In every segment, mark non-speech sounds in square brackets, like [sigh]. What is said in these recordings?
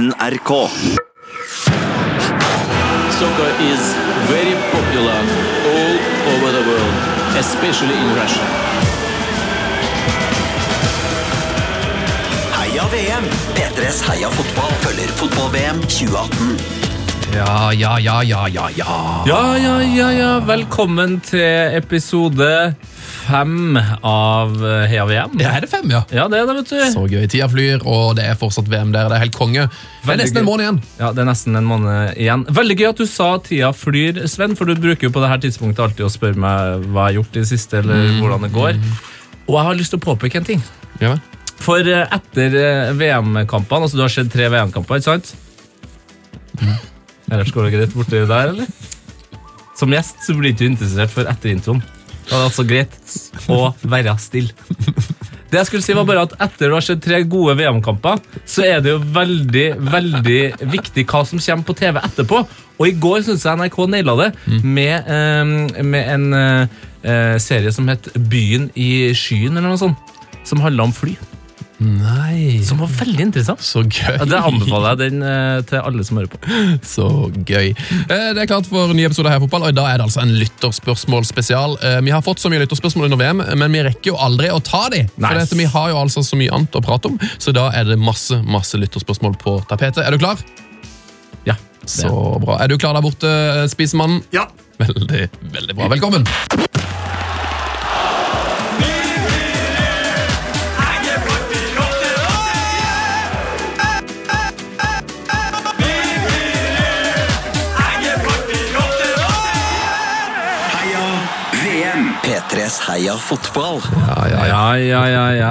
NRK. Soccer is very popular all over the world, especially in Russia. Heia VM! P3s Heia fotball følger fotball-VM 2018. Ja, ja, ja, ja, ja, ja. Ja, ja, ja, ja. Velkommen til episode fem av eh, Heia VM. Ja, er det fem, ja? Ja, det er det, vet du. Så gøy. Tida flyr, og det er fortsatt VM der. Det er helt konge. Det er nesten en måned igjen. Ja, Det er nesten en måned igjen. Veldig gøy at du sa tida flyr, Sven, for du bruker jo på det her tidspunktet alltid å spørre meg hva jeg har gjort i det siste, eller hvordan det går. Og jeg har lyst til å påpeke en ting. Ja. For eh, etter eh, VM-kampene, altså du har sett tre VM-kamper, ikke sant? Ellers går det greit borti der, eller? Som gjest så blir du ikke interessert før etter introen. Det er altså greit å være stille. Det jeg skulle si var bare at Etter å ha sett tre gode VM-kamper, så er det jo veldig veldig viktig hva som kommer på TV etterpå. Og i går syns jeg NRK naila det med, eh, med en eh, eh, serie som het Byen i skyen, eller noe sånt. Som handla om fly. Nei, Som var veldig interessant. så gøy. Ja, det anbefaler jeg den eh, til alle som hører på. [laughs] Så gøy. Eh, Det er klart for nye episoder her i Fotball, og i dag er det altså en lytterspørsmålspesial. Eh, Vi har fått så mye lytterspørsmål under VM, men vi rekker jo aldri å ta de. For dette, vi har jo altså så mye annet å prate om, så da er det masse, masse lytterspørsmål på tapetet. Er du klar? Ja. Så bra. Er du klar der borte, spisemannen? Ja. Veldig, veldig bra. Velkommen. Heia fotball. Ja, ja, ja. Ja, ja, ja, ja.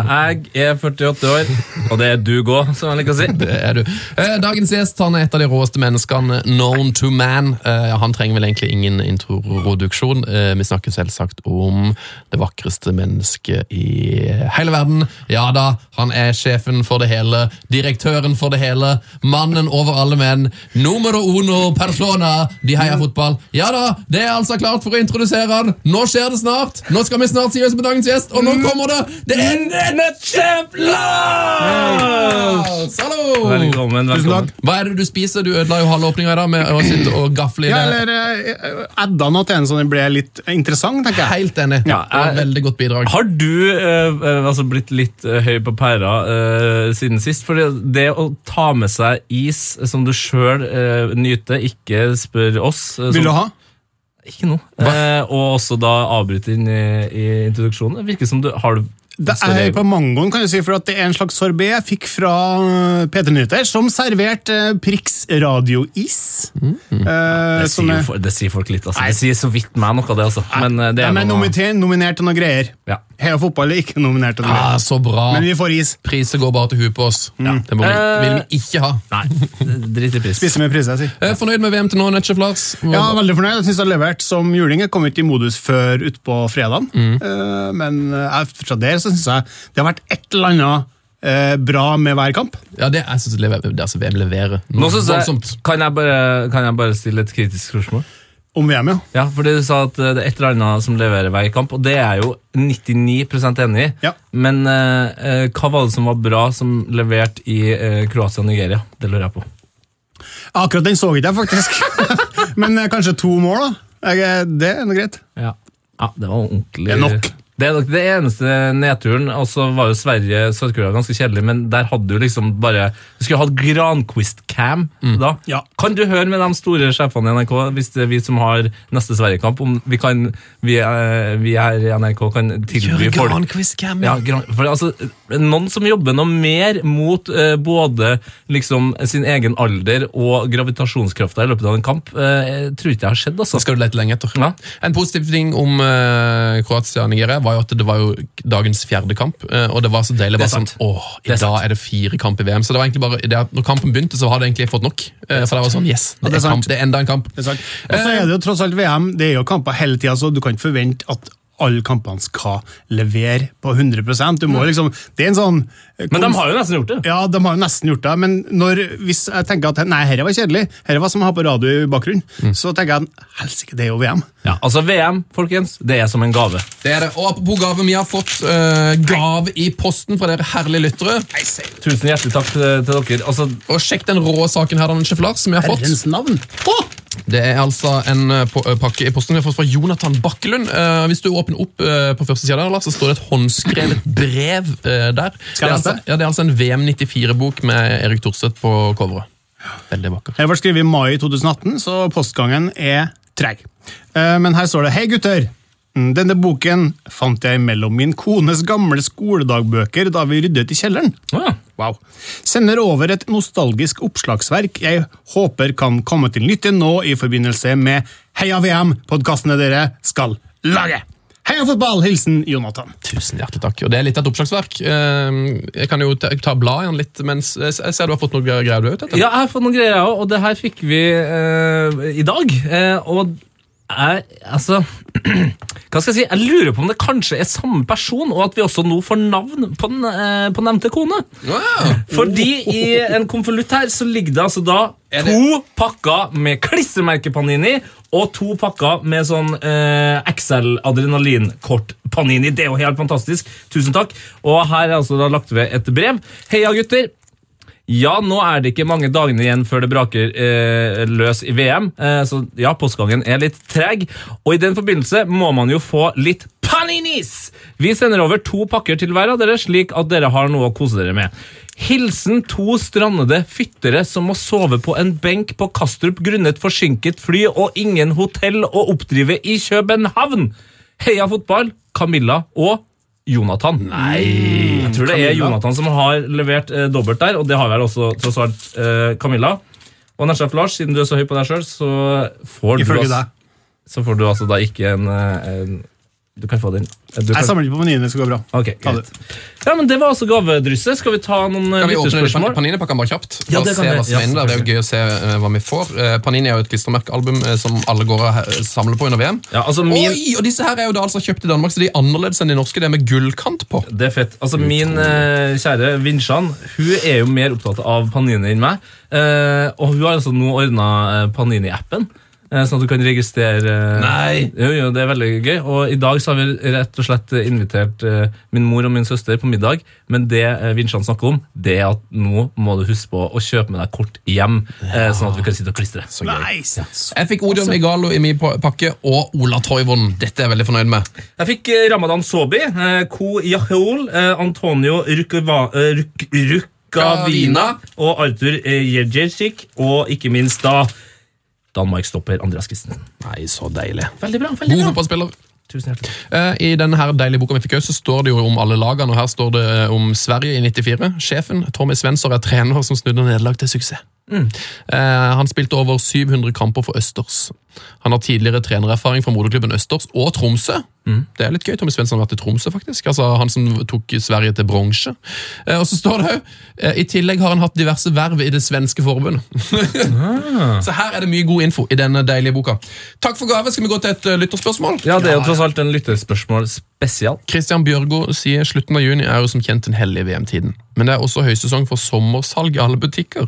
Jeg er 48 år, og det er du òg, som jeg liker å si. [laughs] Det er du. Eh, Dagens gjest han er et av de råeste menneskene known to man. Eh, Han trenger vel egentlig ingen introduksjon. Eh, Vi snakker selvsagt om det vakreste mennesket i hele verden. Ja da, han er sjefen for det hele, direktøren for det hele, mannen over alle menn. Numero uno persona, de heier fotball. Ja da, det er altså klart for å introdusere han. Nå skjer det snart. Nå skal vi snart si oss med dagens gjest, og nå kommer det. Det er Netchef Lars! Hallo! Velkommen. Tusen velkommen. takk. Hva er det du spiser? Du ødela jo halve åpninga i dag med å sitte og gafle i Ja, eller adda Edda nå til en sånn det ble litt interessant, tenker jeg. Helt enig. Ja, det var jeg- veldig godt bidrag. Har du eh, eh, altså blitt litt eh, høy på pæra eh, siden sist? For det, det å ta med seg is som du sjøl eh, nyter, ikke spør oss eh, Vil du ha? Ikke noe. Eh, og også da avbryte inn i, i introduksjonen. Virker som du har du Det er på mangoen, kan du si, for at det er en slags sorbé jeg fikk fra eh, Peter Nyheter, som serverte eh, Prix radiois. Eh, det, sier, er, jo det sier folk litt, altså. Nei. Det sier så vidt meg noe, det, altså. Men eh, det de er er noe nominert, nominert til noe greier. Ja. Heia fotball er ikke nominert til noe Ah, så bra. Men vi får is. Priser går bare til huet på oss. Det må vi, Eh, vil vi ikke ha. Nei, [laughs] drit i pris. Spiser med priser, jeg sier. Eh, Fornøyd med VM til nå, Netchef Lars? Ja, veldig fornøyd. Jeg synes jeg har levert som juling. Jeg kom ikke i modus før utpå fredagen. Eh, men uh, fra der så synes jeg det har vært et eller annet eh, bra med hver kamp. Ja, det, jeg synes det, lever- det altså VM leverer. Nå Noe synes jeg, kan, jeg bare, kan jeg bare stille et kritisk spørsmål? Om VM, ja. Ja, fordi du sa at eh, det er et eller annet som leverer hver kamp, og det er jeg jo 99 enig i. Ja. Men eh, eh, hva var det som var bra som leverte i eh, Kroatia og Nigeria? Det lurer jeg på. Akkurat den så ikke jeg, faktisk. [laughs] Men eh, kanskje to mål, da. Jeg, det er noe greit. Ja, ja det var ordentlig Det er nok. Det er nok det eneste nedturen. Og så var jo Sverige Sør-Korea ganske kjedelig, men der hadde du liksom bare Du skulle hatt Granquist-cam da. Ja. Kan du høre med de store sjefene i NRK, hvis det er vi som har neste Sverigekamp, om vi kan vi, er, vi her i NRK kan tilby folk Granquist-cam, ja, gran- for altså, Noen som jobber noe mer mot uh, både liksom, sin egen alder og gravitasjonskrafta i løpet av en kamp, uh, tror ikke jeg har skjedd. altså. Det skal du lete lenge etter. Ja. En positiv ting om uh, Kroatia og Nigeria var jo at det var jo dagens fjerde kamp. eh, og det var så deilig. Det bare sånn, åh, I er dag er det fire kamp i VM. Så det var egentlig bare, det når kampen begynte, så hadde jeg egentlig fått nok. eh, for det var sånn, yes, det, det er er, kamp, det er enda en kamp. Det er sant. Og så er det jo tross alt VM, det er jo kamper hele tida, så du kan ikke forvente at alle kampene skal levere på 100% Du må liksom, Det er en sånn eh, Men de har jo nesten gjort det. Ja, de har jo nesten gjort det, men når, hvis jeg tenker at nei, dette var kjedelig, dette var som å ha på radio i bakgrunnen, Mm. så tenker jeg helsike, det er jo VM. Ja, altså VM, folkens, det er som en gave. Det er det. Og apropos gave, vi har fått uh, gave i posten fra dere herlige lyttere. Tusen hjertelig takk til, til dere. Altså, Og sjekk den rå saken her, da, Sjef Lars, som vi har fått. Herrens navn! Det er altså en eh, eh, pakke i posten vi har fått fra Jonathan Bakkelund. Eh, hvis du åpner opp på første sida, så står det et håndskrevet brev eh, der. Det, er altså, ja, det er altså en VM94-bok med Erik Thorseth på coveret. Veldig vakker. Jeg var skrevet i mai 2018, så postgangen er treg. Men her står det Hei, gutter! Mm, Denne boken fant jeg mellom min kones gamle skoledagbøker da vi ryddet i kjelleren. ja. Wow. Sender over et nostalgisk oppslagsverk jeg håper kan komme til nytte nå i forbindelse med Heia VM-podkastene dere skal lage. Heia fotball! Hilsen Jonathan. Tusen hjertelig takk. Og Det er litt av et oppslagsverk. Eh, Jeg kan jo ta, ta igjen i litt, mens jeg ser du har fått noe greier du har ut etter. Ja, jeg har fått noen greier, og det her fikk vi uh, i dag. Uh, og jeg, altså [clears throat] Hva skal jeg si? Jeg lurer på om det kanskje er samme person, og at vi også nå får navn på, den, eh, på nevnte kone. Wow. Fordi i en konvolutt her så ligger det altså da Er det- to pakker med klistremerke-panini og to pakker med sånn eh, XL-adrenalinkort-panini. Det er jo helt fantastisk. Tusen takk. Og her er altså da lagt ved et brev. Heia, gutter. Ja, nå er det ikke mange dagene igjen før det braker eh, løs i VM, eh, så ja, postgangen er litt treg. Og i den forbindelse må man jo få litt paninis! Vi sender over to pakker til hver av dere, slik at dere har noe å kose dere med. Hilsen to strandede fyttere som må sove på en benk på Kastrup grunnet forsinket fly og ingen hotell å oppdrive i København! Heia fotball, Camilla og Jonathan. Nei, Jeg tror det er. Jonathan som har levert eh, dobbelt der, og det har vel også tross alt eh, Camilla. Og Nesjef Lars, siden du er så høy på deg sjøl, så får du, Ifølge altså, deg. så får du altså da ikke en, eh, en Du kan få den. Du kan... Jeg samler ikke på menyen, det skal gå bra. ok, greit. Ja, men Det var altså gavedrysset. Skal vi ta noen eh, Kan vi lytterspørsmål? Panini-pakken bare kjapt? Ja, det kan se vi. hva som Ja. Det er jo gøy å se eh, hva vi får. Eh, Panini er jo et klistremerkealbum eh, som alle går og samler på under VM. Ja, altså min, Oi, og disse her er jo da altså kjøpt i Danmark, så de er annerledes enn de norske. Det er med gullkant på. Det er fett. Altså, Min eh, kjære Vinsjan hun er jo mer opptatt av Panini enn meg. Eh, og hun har altså nå ordna eh, Panini-appen, eh, sånn at du kan registrere eh, Nei. Jo, jo, Det er veldig gøy. Og i dag så har vi rett og slett eh, invitert eh, min mor og min søster på middag. Men det eh, Vinsjan snakker om, det er at nå må du huske på å kjøpe med deg kort hjem, Ja. sånn at vi kan sitte og klistre. Så gøy. Nice. Jeg fikk Odion Igalo i min pakke, og Ola Toivon. Dette er jeg veldig fornøyd med. Jeg fikk eh, Ramadan Sobi, eh, Ko Yahol, eh, Antonio Rukava, eh, Ruk, Rukavina og Arthur eh, og ikke minst da Danmark-stopper Andreas Christensen. Nei, så deilig. Veldig bra. veldig God bra. fotballspiller. Tusen hjertelig. Eh, I denne her deilige boka vi fikk også, så står det jo om alle lagene, og her står det om Sverige i 94. Sjefen, Tommy Svensson, er trener som snudde nederlag til suksess. Eh, han spilte over 700 kamper for Østers. Han har tidligere trenererfaring fra moderklubben Østers og Tromsø. Det er litt gøy. Tommy Svensson har vært i Tromsø, faktisk. Altså Han som tok Sverige til bronse. Eh, og så står det òg I tillegg har han hatt diverse verv i det svenske forbundet. [laughs] så her er det mye god info i denne deilige boka. Takk for gave. Skal vi gå til et eh, lytterspørsmål? Ja, Det er jo tross alt en lytterspørsmål spesial. Christian Bjørgo sier slutten av juni er jo som kjent den hellige VM-tiden. Men det er også høysesong for sommersalg i alle butikker.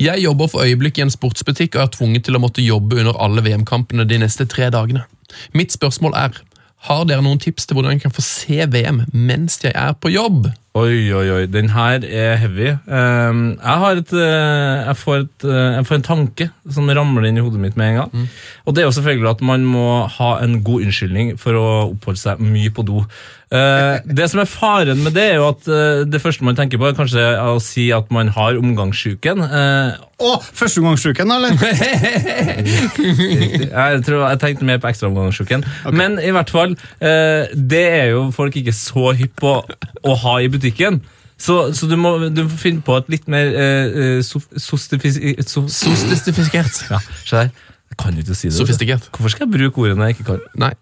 Jeg jobber for øyeblikk i en sportsbutikk og er tvunget til å måtte jobbe under alle VM-kampene de neste tre dagene. Mitt spørsmål er, har dere noen tips til hvordan jeg kan få se VM mens jeg er på jobb? Oi, oi, oi. Den her er heavy. Ehm, jeg, har et, eh, jeg, får et, eh, jeg får en tanke som ramler inn i hodet mitt med en gang. Og det er jo selvfølgelig at man må ha en god unnskyldning for å oppholde seg mye på do. Eh, [laughs] det som er faren med det, er jo at det første man tenker på, er kanskje å si at man har omgangssjuken. Eh, oh, førsteomgangssjuken, eller? [laughs] jeg tror jeg tenkte mer på ekstraomgangssjuken. Men i hvert fall, det er jo folk ikke så hypp på å ha i butikken. Så, så du, må, du må finne på et litt mer eh, sof, sostifis... So, Sofistikert. [laughs] ja, se der. Jeg kan jo ikke si det. Sofistikert. Hvorfor skal jeg bruke ordene jeg ikke kan? Nei,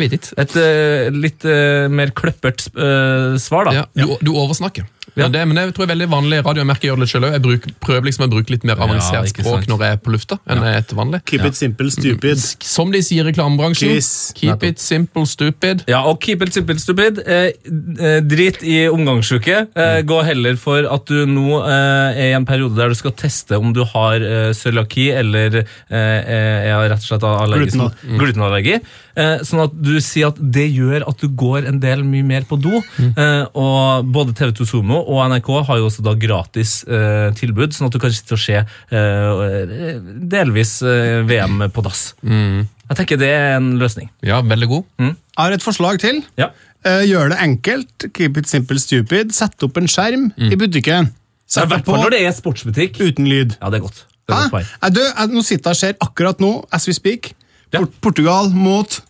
vet ikke. Et eh, litt eh, mer kløppert eh, svar, da. Ja, du, du oversnakker. Men, det, men det tror jeg er veldig vanlig. Radiomerket gjør det selv. Jeg bruk, prøver liksom å bruke litt mer avansert språk sant. når jeg er på lufta enn jeg er til vanlig. Keep it simple, stupid. Som de sier i reklamebransjen. Keep it simple, stupid. Ja, og keep it simple stupid. Eh, eh, drit i omgangsuke. Eh, gå heller for at du nå eh, er i en periode der du skal teste om du har eh, cøliaki eller eh, er rett og slett allergisk Gluten- mot glutenallergi. Eh, sånn at du sier at det gjør at du går en del mye mer på do. Eh, og både TV2 Sumo og NRK har jo også da gratis eh, tilbud, sånn at du kan sitte og se eh, delvis eh, VM på dass. Jeg tenker det er en løsning. Ja, veldig god. Jeg har et forslag til. Ja. Eh, gjør det enkelt. Keep it simple, stupid. Sett opp en skjerm i butikken. Så I hvert fall når det er sportsbutikk. uten lyd. Ja, det er godt. Det er godt. Jeg, dø, jeg, nå sitter jeg og ser akkurat nå, as we speak, Ja. Port Portugal mot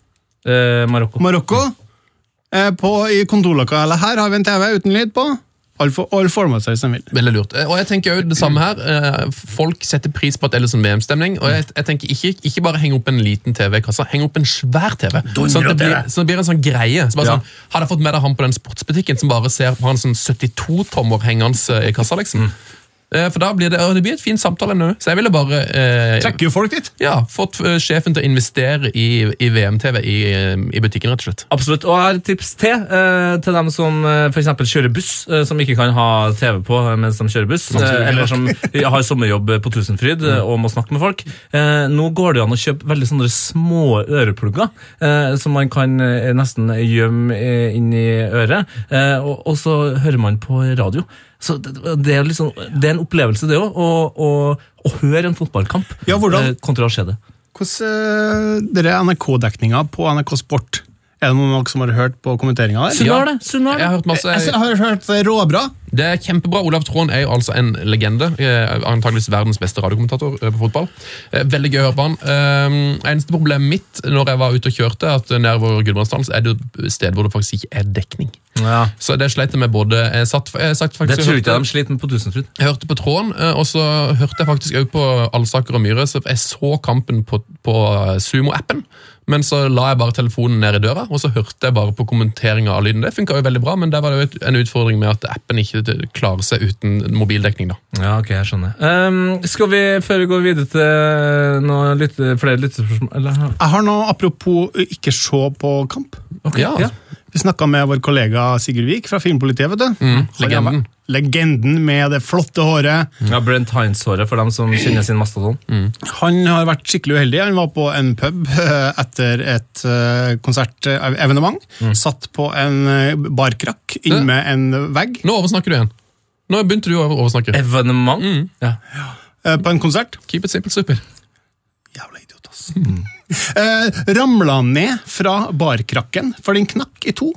Eh, Marokko. Marokko. Eh, på, I kontorlokalet her har vi en TV uten lyd på. Alle for, all former seg som vil. Veldig lurt. Eh, Og jeg tenker jo det samme her. Eh, Folk setter pris på at det er litt sånn VM-stemning. Og jeg, jeg tenker ikke, ikke bare henge opp en liten TV i kassa, heng opp en svær TV. Sånn at det blir, så det blir en sånn greie. Så bare Ja. sånn, Hadde jeg fått med deg han på den sportsbutikken som bare ser på han sånn 72-tommer hengende eh, i kassa, liksom. Eh, For da blir det, det blir et fint samtale nå. Så jeg ville bare eh, Trekker jo folk dit. ja, fått eh, sjefen til å investere i, i VM-TV i, eh, i butikken, rett og slett. Absolutt. Og jeg har et tips til eh, til dem som f.eks. for eksempel kjører buss, eh, som ikke kan ha TV på eh, mens de kjører buss, eh, eller som [laughs] har sommerjobb på Tusenfryd mm. og må snakke med folk. Eh, nå går det an å kjøpe veldig sånne små øreplugger eh, som man kan eh, nesten gjemme eh, inn i øret, eh, og, og så hører man på radio. Så det, det, er liksom, det er en opplevelse, det òg, å, å, å høre en fotballkamp Ja, hvordan- eh, kontra å se det. Hvordan er NRK-dekninga på NRK Sport? Er det noen som har hørt på kommenteringa der? Sunn Ja. har det! Sunn har Jeg har hørt masse... Jeg har hørt råbra. Det er kjempebra. Olav Tråen er jo altså en legende. antageligvis Antakeligvis verdens beste radiokommentator eh, på fotball. Eh, Veldig gøy å høre på han. Eh, Eneste problemet mitt når jeg var ute og kjørte, at nedover Gudbrandsdalen så er det et sted hvor det faktisk ikke er dekning. Ja. Så det sleit jeg med både Jeg satt, jeg satt faktisk, Det tror ikke de sliter med på Tusenfryd. jeg hørte på tråden, eh, og så hørte jeg faktisk også på Alsaker og Myhre. Så jeg så kampen på, på Sumo-appen, men så la jeg bare telefonen ned i døra, og så hørte jeg bare på kommenteringa av lyden. Det funka jo veldig bra, men der var det jo en utfordring med at appen ikke klarer seg uten mobildekning. da. Ja, ok, jeg skjønner. Um, skal vi, før vi går videre til noe lytte, flere lyttespørsmål? Jeg har noe apropos ikke se på kamp. Ok, Ja. ja. Vi snakka med vår kollega Sigurd Vik fra Filmpolitiet. vet du. Mm, legenden. Legenden med det flotte håret. ja Brent Hines-håret, for dem som kjenner sin mastodon. Han har vært skikkelig uheldig. Han var på en pub eh, [laughs] etter et konsertevenement. Mm. Satt på en eh, barkrakk Ja. innmed en vegg Nå oversnakker du igjen. Nå begynte du å oversnakke. Evenement. Ja. eh, på en konsert. Keep it simple, super. Jævla idiot, ass. [laughs] Mm. ramla ned fra barkrakken, for den knakk i to.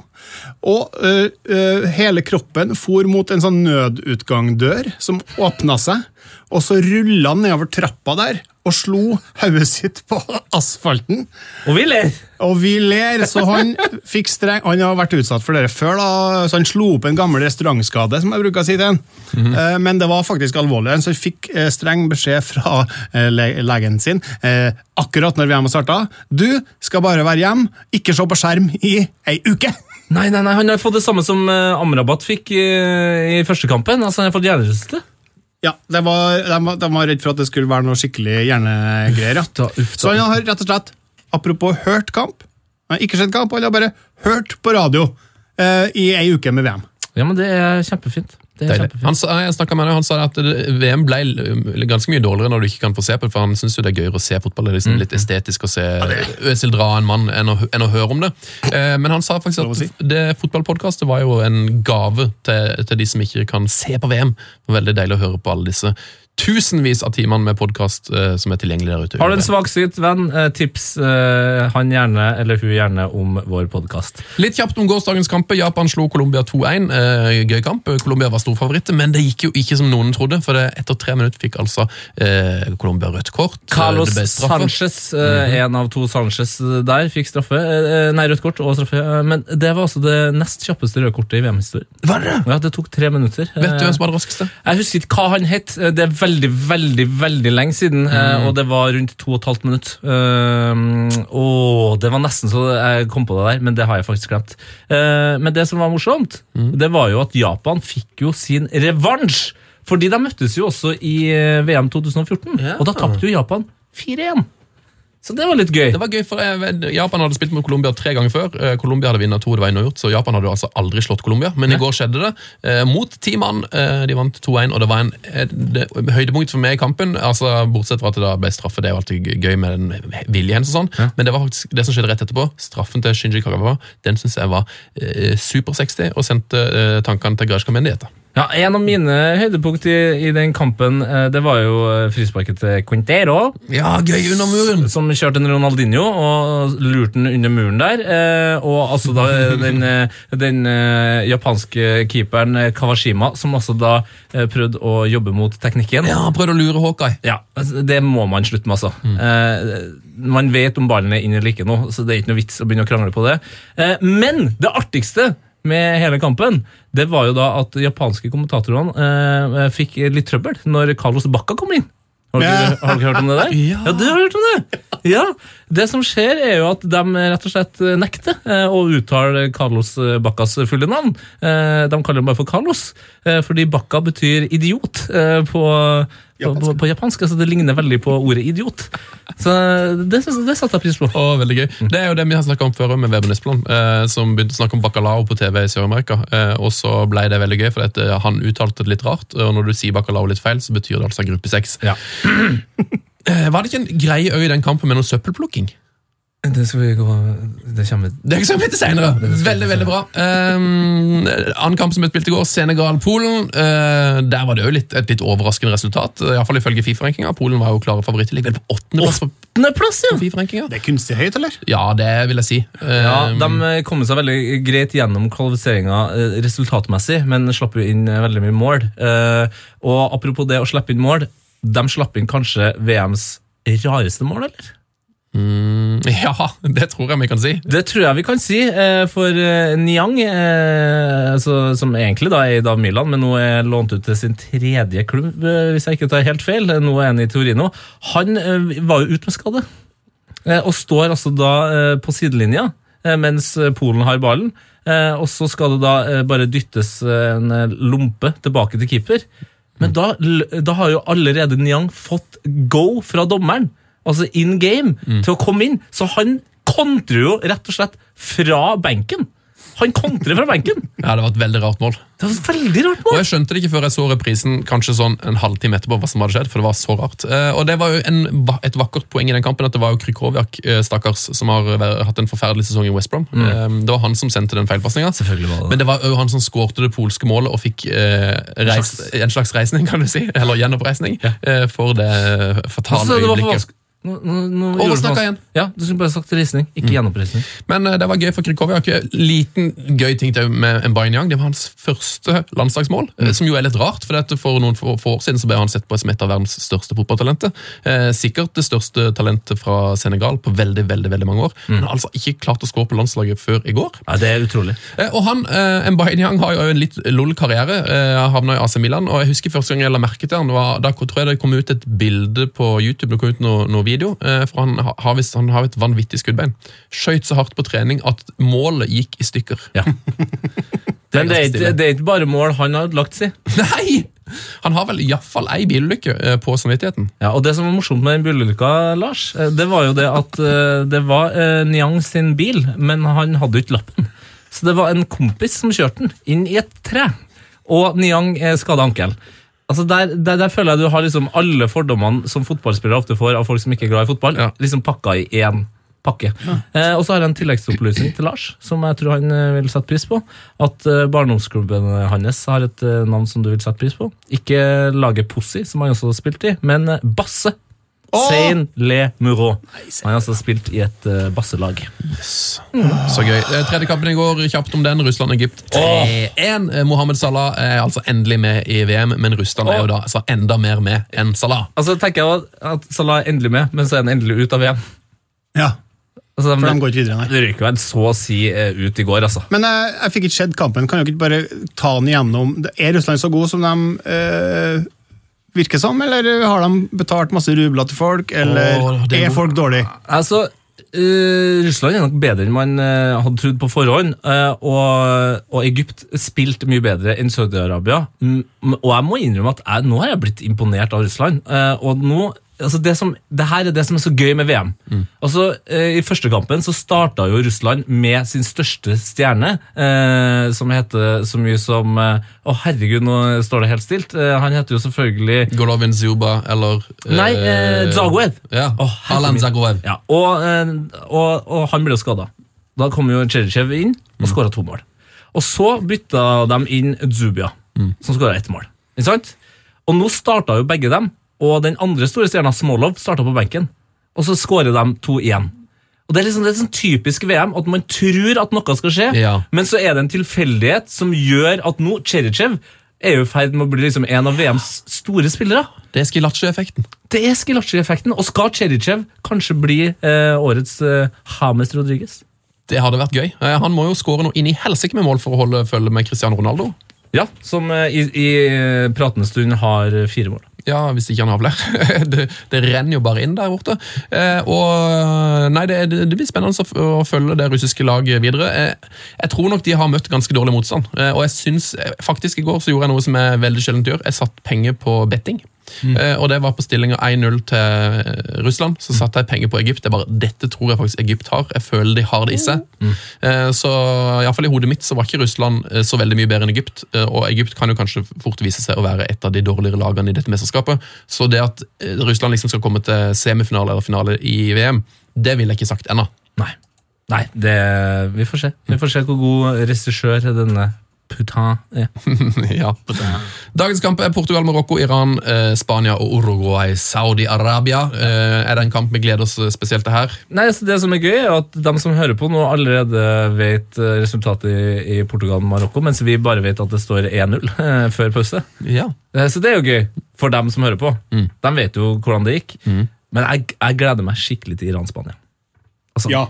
Og øh, hele kroppen for mot en sånn nødutgangdør som åpna seg. Og så rulla han nedover trappa der og slo hodet sitt på asfalten. Og vi ler! Og vi ler, så han fikk streng Han har vært utsatt for det før, da, så han slo opp en gammel restaurantskade, som jeg bruker å si til han. -hmm. Men det var faktisk alvorlig, så han fikk streng beskjed fra legen sin akkurat når VM starta. Du skal bare være hjemme, ikke se på skjerm i ei uke! Nei, nei, nei, han har fått det samme som uh, Amrabat fikk i, i første kampen. Altså, han har fått hjernerystelse. Ja, det var, de, var, de var redd for at det skulle være noe skikkelig hjernegreier. Ja. Da, uff da. Så han har rett og slett, apropos hørt kamp, han har ikke sett kamp, han har bare hørt på radio eh, i ei uke med VM. Ja, men det er kjempefint. Det er. Han, jeg med han, han sa at VM ble ganske mye dårligere når du ikke kan få se på det, for han syns det er gøyere å se fotball. Det er liksom litt estetisk å se Øzil dra en mann enn å, enn å høre om det. Eh, men han sa faktisk at det fotballpodkastet var jo en gave til, til de som ikke kan se på VM. Veldig deilig å høre på alle disse tusenvis av timene med podkast eh, som er tilgjengelig der ute. Har du en svaksynt venn, eh, tips eh, han gjerne, eller hun gjerne, om vår podkast. Litt kjapt om gårsdagens kamper. Japan slo Colombia 2-1. Eh, gøy kamp. Colombia var storfavoritt, men det gikk jo ikke som noen trodde. For det, etter tre minutter fikk altså Colombia rødt kort. Carlos Sanchez. Sanchez, eh, en av to Sanchez der, fikk straffe. Nei, rødt kort og straffe. Men det var altså det nest kjappeste røde kortet i VM-historien. Var det? Ja, det tok tre minutter. Vet du hvem som var det raskeste? Jeg husker ikke hva han het. Det er veldig, veldig veldig lenge siden, eh, og det var rundt to og et halvt minutt. Uh, og det var nesten så jeg kom på det der, men det har jeg faktisk glemt. Uh, men det som var morsomt, det var jo at Japan fikk jo sin revansj. Fordi de møttes jo også i eh, VM 2014, Ja. og da tapte jo Japan 4-1. Så det var litt gøy. Det var gøy, for eh, Japan hadde spilt mot Colombia tre ganger før. Eh, Colombia hadde vunnet to, det var uavgjort, så Japan hadde altså aldri slått Colombia. Men i går skjedde det. Eh, mot ti mann. De vant 2-1, og det var en det, høydepunkt for meg i kampen. altså Bortsett fra at det da ble straffe, det er jo alltid gøy med den viljen og sånn. Men det var faktisk det som skjedde rett etterpå. Straffen til Shinji Kagawa den syns jeg var eh, supersexy, og sendte eh, tankene til Grashka Mendy etter. Ja, En av mine høydepunkt i, i den kampen, eh, det var jo eh, frisparket til Quintero. Ja, gøy under muren! Som kjørte en Ronaldinho og lurte den under muren der. Eh, og altså da den, den japanske keeperen Kawashima, som altså da prøvde å jobbe mot teknikken. Ja, prøvde å lure Hawkeye. Ja, altså, Det må man slutte med, altså. Eh, man vet om ballen er inn eller ikke nå, så det er ikke noe vits å begynne å krangle på det. Eh, men det artigste med hele kampen, det var jo da at japanske kommentatorene eh, fikk litt trøbbel når Carlos Bacca kom inn. Har dere, har du hørt om det der? [laughs] Ja. du har hørt om det! Ja, Det som skjer, er jo at de rett og slett nekter eh, å uttale Carlos Baccas fulle navn. Eh, de kaller ham bare for Carlos, eh, fordi Bacca betyr idiot eh, på, på, på, på japansk. Altså det ligner veldig på ordet idiot. Så det, det satte jeg pris på. Å, veldig gøy. Det er jo det vi har snakket om før med Veben Espeland, eh, som begynte å snakke om bacalao på TV i Sør-Amerika. Eh, og så ble det veldig gøy, for at, eh, han uttalte det litt rart. Og når du sier bacalao litt feil, så betyr det altså gruppe seks. Ja. Eh, var det ikke en greie i den kampen med noe søppelplukking? Det skal vi gå Det kommer Det kommer litt senere. Veldig, veldig bra. Um, annen kamp som ble spilt i går, Senegal-Polen. Uh, der var det jo litt, et litt overraskende resultat. Uh, Iallfall ifølge Fifa-rankinga. Polen var jo klare favoritter. Ligger vel på åttendeplass Åttendeplass, ja! Fifa-rankinga. Det er kunstig høyt, eller? Ja, det vil jeg si. Ja, Um, De kom seg veldig greit gjennom kvalifiseringa eh, resultatmessig, men slapp jo inn eh, veldig mye mål. Uh, og apropos det å slippe inn mål, de slapp inn kanskje VMs rareste mål, eller? Mm, [laughs] ja, det tror jeg vi kan si. Det tror jeg vi kan si, eh, for eh, Niang, eh, altså, som egentlig da er i Dav Milan, men nå er lånt ut til sin tredje klubb, hvis jeg ikke tar helt feil. Nå er han i Torino. Han var jo ute med skade, og står altså da på sidelinja mens Polen har ballen. Og så skal det da bare dyttes en lompe tilbake til keeper. Men da, da har jo allerede Niang fått go fra dommeren, altså in game, til å komme inn. Så han kontrer jo rett og slett fra benken. Han kontrer fra benken! [laughs] Ja, Det var et veldig rart mål. Det var et veldig rart mål. Og. Jeg skjønte det ikke før jeg så reprisen kanskje sånn en halvtime etterpå. hva som hadde skjedd, for det var så rart. Eh, og det var jo en, et vakkert poeng i den kampen at det var jo Krykowiak, eh, stakkars, som har hatt en forferdelig sesong i West Brom. Mm. det var han som sendte den feilpasninga. Men det var jo han som skårte det polske målet og fikk eh, reis, en slags reisning, kan du si. Eller gjenoppreisning. ja. for det fatale øyeblikket. Nå, nå, nå igjen. Ja, du skulle bare sagt reisning, ikke gjenoppreisning. Men uh, det var gøy for Krykowiak. Liten gøy ting til med Mbainjang. Det var hans første landslagsmål, mm. som jo er litt rart. For dette for noen få år siden så ble han sett på som et av verdens største fotballtalenter. Eh, sikkert det største talentet fra Senegal på veldig veldig, veldig mange år. Men har altså ikke klart å skåre på landslaget før i går. Ja, det er utrolig. Eh, Og han, eh, Mbainjang har jo en litt lol karriere. Eh, havna i AC Milan. og jeg husker Første gang jeg la merke til han, var, da tror jeg det kom ut et bilde på YouTube. det kom ut noe, noe video, eh, for Han har, visst- han har et vanvittig skuddbein. Skøyt så hardt på trening at målet gikk i stykker. Ja. Det [laughs] Men det er, ikke, det er ikke bare mål han har lagt seg [laughs] Nei! Han har vel iallfall ei bilulykke eh, på samvittigheten. Ja, og Det som var morsomt med den bilulykka, Lars, eh, det var jo det at det var Niang sin bil, men han hadde jo ikke lappen. Så det var en kompis som kjørte den inn i et tre, og Niang skada ankel. Altså der, der, der føler jeg du har liksom alle fordommene som fotballspillere ofte får av folk som ikke er glad i fotball, Ja. liksom pakka i én pakke. Eh, og så har jeg en tilleggsopplysning til Lars, som jeg tror han eh, vil sette pris på. At eh, barndomsklubben hans har et eh, navn som du vil sette pris på. Ikke laget Pussy, som han også har spilt i, men eh, Seine Le Muro. Han har altså spilt i et uh, basselag. Så gøy. Eh, Tredje kampen i går, kjapt om den. Russland-Egypt 3-1. Eh, Mohammed Salah er altså endelig med i VM, men Russland er jo da altså enda mer med enn Salah. Altså tenker jeg at Salah er endelig med, men så er han endelig ut av VM. Ja, Altså, for de går ikke videre, nei. Det røyker vel så å si ut i går, altså. Men jeg, jeg fikk ikke sett kampen. Kan dere ikke bare ta den igjennom? Er Russland så god som de eh, virker som, eller har de betalt masse rubler til folk, eller Åh, er er folk dårlige? Altså, uh, Russland er nok bedre enn man uh, hadde trodd på forhånd. Uh, og, og Egypt spilte mye bedre enn Saudi-Arabia. Mm, og jeg må innrømme at jeg, nå har jeg blitt imponert av Russland. og nå, altså det, som, det her er det som er så gøy med VM. Altså, eh, I første kampen så starta jo Russland med sin største stjerne, eh, som heter så mye som eh, oh, herregud, nå står det helt stilt. Eh, han heter jo selvfølgelig Golovin Zuba eller Nei, eh, Zagoev. Ja, Oh. Alan Zagoev. Ja, og, eh, og, og han ble jo skada. Da kom jo Cherichev inn og Mm. skåra to mål. Og så bytta de inn Zubia, Mm. som skåra ett mål. Ikke sant? Og nå starta jo begge dem, og den andre store stjerna, Smolov, starta på benken. Og så skårer de to igjen. Og Det er liksom, det er sånn typisk VM at man tror at noe skal skje, Ja. men så er det en tilfeldighet som gjør at nå Cherichev er jo i ferd med å bli liksom en av VMs store spillere. Det er Skilacci-effekten. Det er Skilacci-effekten. Og skal Cherichev kanskje bli eh, årets eh, Rodriguez? Det hadde vært gøy. Eh, Han må jo skåre noe inn i helsike med mål for å holde følge med Cristiano Ronaldo. Ja, som eh, i, i pratende stund har eh, fire mål. Ja, hvis ikke han avler. [laughs] Det, det renner jo bare inn der borte. Eh, og Nei, det, det, blir spennende å, følge det russiske laget videre. Eh, jeg tror nok de har møtt ganske dårlig motstand. Eh, og jeg synes, eh, faktisk I går så gjorde jeg noe som jeg veldig sjelden gjør. Jeg satt penger på betting. Eh, og det var på stillinga 1-0 til eh, Russland. Så satte jeg penger på Egypt. Det er bare, Dette tror jeg faktisk Egypt har. Jeg føler de har det i seg. Eh, så iallfall i hodet mitt så var ikke Russland eh, så veldig mye bedre enn Egypt. og Egypt kan jo kanskje fort vise seg å være et av de dårligere lagene i dette mesterskapet. Så det at Russland liksom skal komme til semifinale eller finale i VM, det ville jeg ikke sagt ennå. Nei. Nei, det, vi får se. Vi får se hvor god regissør denne Putin er. [laughs] ja. Dagens kamp er Portugal, Marokko, Iran, eh, Spania og Uruguay, Saudi-Arabia. Eh, er det en kamp vi gleder oss spesielt til her? Nei, altså Det som er gøy, er at de som hører på nå, allerede vet eh, resultatet i, i Portugal og Marokko, mens vi bare vet at det står 1-0 eh, før pause. Ja. Eh, Så det er jo gøy for dem som hører på. De vet jo hvordan det gikk. Men jeg, jeg gleder meg skikkelig til Iran-Spania. Altså, Ja.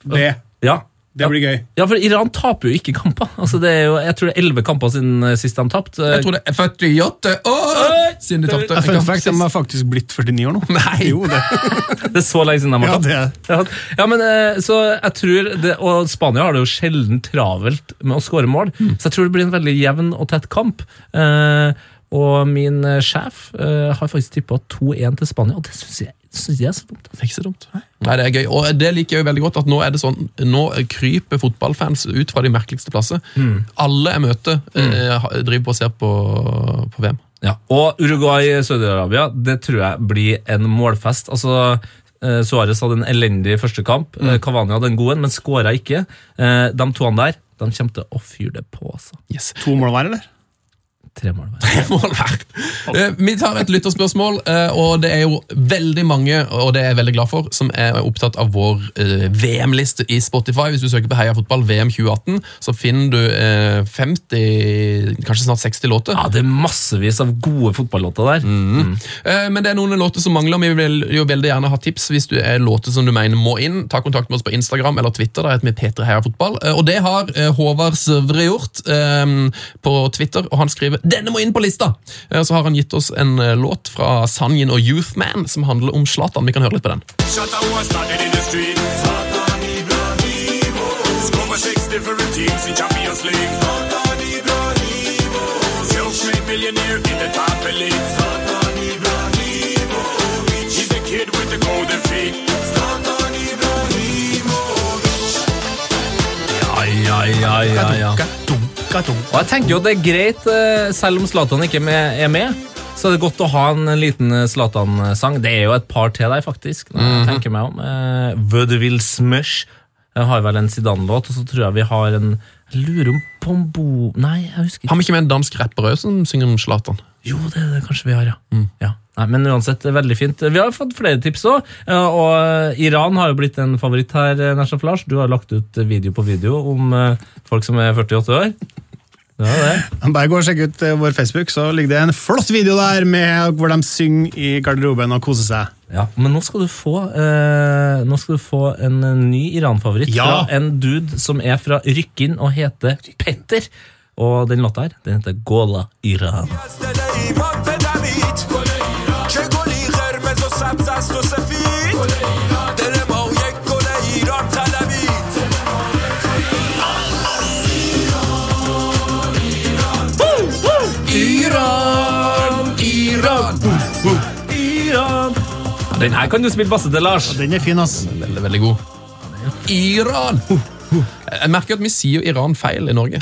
Det, ja. Det blir gøy. Ja, for Iran taper jo ikke kamper. [laughs] Altså, det er jo, jeg tror det er elleve kamper siden eh, sist de tapte. Jeg tror det er 48 år siden de tapte. Jeg føler Fun fact, de har faktisk blitt 49 år nå. [laughs] Nei! Jo, det. [laughs] Det er så lenge siden de har Ja, tapt. det er. Ja, ja, men eh, så jeg tror det, Og Spania har det jo sjelden travelt med å skåre mål, så jeg tror det blir en veldig jevn og tett kamp. Eh, og min sjef har faktisk tippa 2-1 til Spania, og det syns jeg, synes jeg er så dumt. Det er ikke så dumt. Nei, det er gøy. Og det liker jeg jo veldig godt, at nå er det sånn, nå kryper fotballfans ut fra de merkeligste plasser. Alle jeg møter, eh, driver på og ser på, på VM. Ja. Og Uruguay-Saudi-Arabia, det tror jeg blir en målfest. Altså, Suárez Suarez hadde en elendig første kamp. Mm. Cavani hadde en god en, men skåra ikke. Eh, de toene der de kommer til å fyre det på. altså. Yes. To mål hver, eller? Tre mål hver. [laughs] mål hver. Eh, Vi tar et lytterspørsmål, eh, og det er jo veldig mange, og det er jeg veldig glad for, som er opptatt av vår eh, VM-liste i Spotify. Hvis du søker på Heia fotball VM 2018, så finner du eh, 50, kanskje snart 60 låter. Ja, det er massevis av gode fotballåter der. Eh, Men det er noen låter som mangler. Vi vil jo veldig gjerne ha tips hvis du er låter som du mener må inn. Ta kontakt med oss på Instagram eller Twitter. Der heter vi P3 Heia Fotball. Og det har Håvard Søvre gjort på Twitter, og han skriver 'Denne må inn på lista'. Og Så har han gitt oss en eh, låt fra Sanjin og Youthman som handler om Zlatan. Vi kan høre litt på den. Different teams in Champions League. Zlatan Ibrahimovic. Self-made millionaire in the top elite. Zlatan Ibrahimovic. He's the kid with the golden feet. Zlatan Ja, ja, ja, ja, ja. Og jeg tenker jo det er greit, eh, selv om Zlatan ikke er med, så er det godt å ha en liten eh, Zlatan-sang. Det er jo et par til der, faktisk. når jeg tenker meg om. Eh, Vaudeville Smush jeg har vel en Zidane-låt, og så tror jeg vi har en Jeg lurer om Pombo Nei, jeg husker ikke. Har vi ikke med en dansk rapper òg som synger om Zlatan? Jo, det er det kanskje vi har, ja. ja. Nei, men uansett, veldig fint. Vi har fått flere tips òg. Og Iran har jo blitt en favoritt her, eh, Nashaf Lars. Du har lagt ut video på video om eh, folk som er 48 år. Ja, det. [laughs] Bare gå og sjekk ut eh, vår Facebook, så ligger det en flott video der med hvor de synger i garderoben og koser seg. Ja, men nå skal du få, eh, nå skal du få en eh, ny Iran-favoritt Ja. fra en dude som er fra Rykkinn og heter Petter. Og den låta her, den heter Gola Iran. سبز است و سفید دل ما یک گل ایران طلبید Iran, Iran, Iran. Ja, den her kan du spille basse til, Lars. Den er fin, ass. Veldig, veldig god. Iran! Jeg merker at vi sier jo Iran feil i Norge.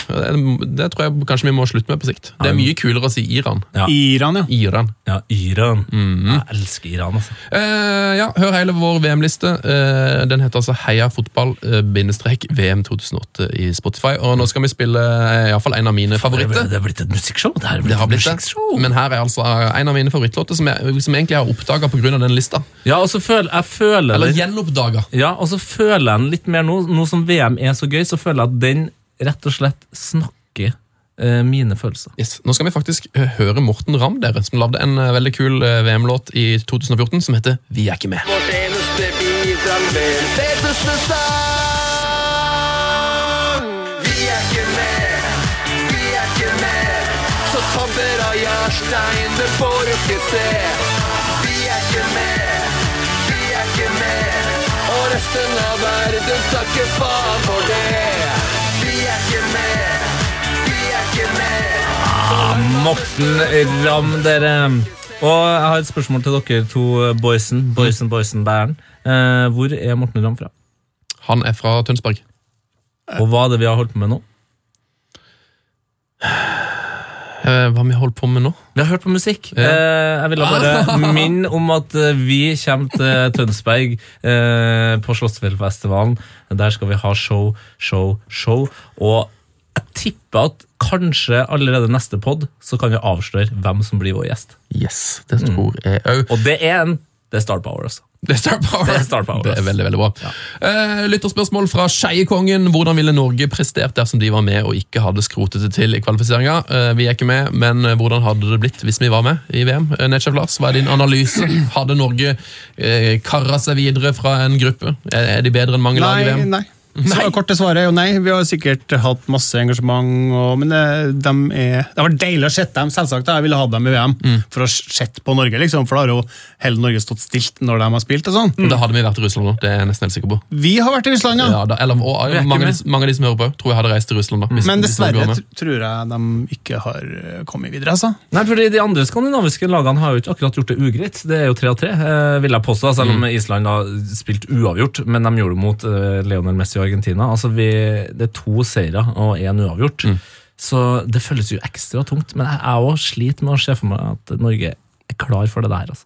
Det tror jeg kanskje vi må slutte med på sikt. Det er mye kulere å si Iran. Ja. Iran, ja. Iran. Ja, Iran. Jeg elsker Iran, altså. Eh, ja, hør hele vår VM-liste. Eh, den heter altså Heia fotball eh, bindestrek VM 2008 i Spotify. Og nå skal vi spille iallfall i hvert fall en av mine Det favoritter. er blitt et musikkshow. Det, er Det har blitt et det. musikkshow. Men her er altså en av mine favorittlåter som jeg, som jeg egentlig har oppdaga pga. den lista. Ja, og så føler jeg føler Eller gjenoppdaga. Ja, og så føler jeg den litt mer nå, nå som VM er så gøy, så føler jeg at den rett og slett snakker eh, mine følelser. Yes. Nå skal vi faktisk eh, høre Morten Ramm, dere, som lagde en eh, veldig kul eh, VM-låt i 2014 som heter Vi er ikke med. Vårt eneste bidrag med en feteste sang. Vi er ikke med, vi er ikke med. Så tabber av Jarstein, det får du ikke se. Og resten av verden takker faen for det. Vi er ikke med, vi er ikke med. Morten Ramm, dere. Og jeg har et spørsmål til dere to boysen. Boysen, boysen, bæren. Eh, hvor er Morten Ramm fra? Han er fra Tønsberg. Og hva er det vi har holdt på med nå? Eh, hva vi holder på med nå? Vi har hørt på musikk. Ja. Eh, jeg vil bare [laughs] minne om at eh, vi kommer til Tønsberg eh, på Slottsfjellfestivalen. Der skal vi ha show, show, show. Og jeg tipper at kanskje allerede neste pod så kan vi avsløre hvem som blir vår gjest. Yes, det tror jeg mm. Og det er en Det er Star Power, altså. Det er Star Power. Det er Star Power, Det er veldig, veldig bra. Eh, lytterspørsmål fra Skeiekongen. Hvordan ville Norge prestert dersom de var med og ikke hadde skrotet det til i kvalifiseringa? Uh, vi er ikke med, men eh, hvordan hadde det blitt hvis vi var med i VM? Uh, Netsjef Lars, hva er din analyse? Hadde Norge uh, karra seg videre fra en gruppe? Er, er de bedre enn mange lag i Nei, VM? nei. Så korte svaret er jo nei. Vi har sikkert hatt masse engasjement, og, men det, de er, det har vært deilig å se dem, selvsagt. Jeg ville hatt dem i VM Mm. for å sette på Norge, liksom, for da har jo hele Norge stått stilt når de har spilt. og sånn. Da hadde vi vært i Russland nå, det er jeg nesten helt sikker på. Vi har vært i Russland, ja. Ja, da, eller, og, og, mange, av de, mange av de som hører på, tror jeg hadde reist til Russland. da. hvis- Men dessverre tror jeg de ikke har eh, kommet videre, altså. Nei, fordi De andre skandinaviske lagene har jo ikke akkurat gjort det ugreit. Det er jo tre av tre, eh, vil jeg påstå, selv om Island har spilt uavgjort. Men de gjorde det mot eh, Lionel Messi og Argentina. Altså, vi, Det er to seire og én uavgjort. Så det føles jo ekstra tungt. Men jeg er også sliter med å se for meg at Norge er klar for det der. altså.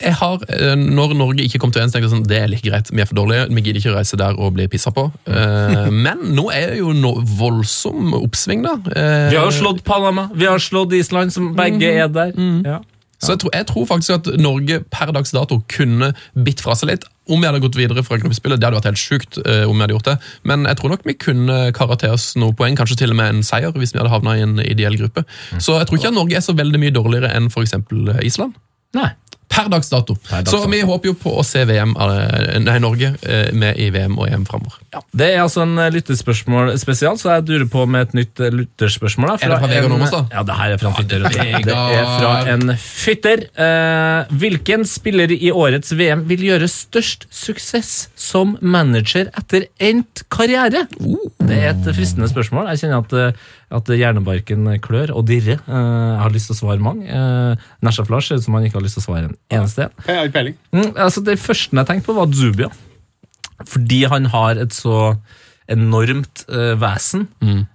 jeg har, eh, Når Norge ikke kom til VM, så tenkte jeg sånn, det er like greit. Vi er for dårlige. Vi gidder ikke å reise der og bli pissa på. Eh, [laughs] Men nå er det jo no, voldsom oppsving, da. Eh, Vi har jo slått Panama, vi har slått Island, som begge er der. Ja. Så jeg tror, jeg tror faktisk at Norge per dags dato kunne bitt fra seg litt. Om vi hadde gått videre fra gruppespillet, det hadde vært helt sjukt. eh, om vi hadde gjort det. Men jeg tror nok vi kunne kara til oss noen poeng, kanskje til og med en seier, hvis vi hadde havna i en ideell gruppe. Så jeg tror ikke at Norge er så veldig mye dårligere enn f.eks. Island. Nei. Per dags dato. dags Så vi håper jo på å se VM, eh, nei, Norge eh, med i VM og EM framover. Det er altså en eh, lyttespørsmål spesial, så jeg durer på med et nytt lytterspørsmål. Er det fra Vegard Nordås, da? Ja, det her er fra en fytter. Det er fra en fytter. Uh, hvilken spiller i årets VM vil gjøre størst suksess som manager etter endt karriere? Det er et fristende spørsmål. Jeg kjenner at, eh, at hjernebarken klør og dirrer. Eh, jeg har lyst til å svare mange. Uh, Nashaf Lars ser ut som han ikke har lyst til å svare en eneste en. Mm, altså Det første jeg tenkte på, var Zubia. Fordi han har et så enormt uh, vesen.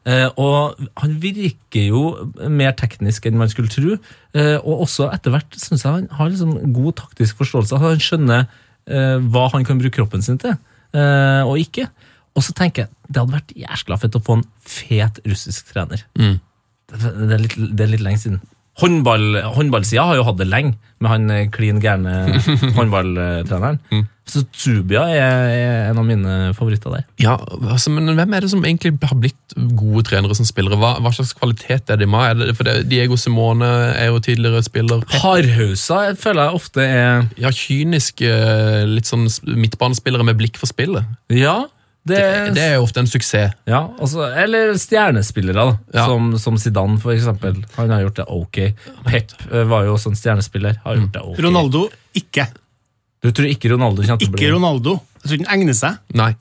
Eh, og han virker jo mer teknisk enn man skulle tro. Uh, og også etter hvert syns jeg han har liksom god taktisk forståelse. Altså, Han skjønner eh, hva han kan bruke kroppen sin til, eh, og ikke. Og så tenker jeg det hadde vært jæskla fett å få en fet russisk trener. Det, det, er litt, det er litt lenge siden. Håndball, håndballsida har jo hatt det lenge, med han eh, klin gærne [laughs] håndballtreneren. Så Zubia er, er en av mine favoritter der. Ja, altså, men Hvem er det som egentlig har blitt gode trenere som spillere? Hva, hva slags kvalitet er de med? Er det, Diego Simone er jo tidligere spiller. Hardhausa føler jeg ofte er Ja, kyniske, litt sånn midtbanespillere med blikk for spillet. Ja, det, Det, det er jo ofte en suksess. ja altså, Eller stjernespillere, da. Ja. Som, som Zidane, for eksempel. Han har gjort det ok. Pep eh, var jo også en stjernespiller. Har gjort det ok. Ronaldo ikke. Du tror ikke Ronaldo kommer til å Ikke Ronaldo. Jeg tror ikke han egner seg. Nei.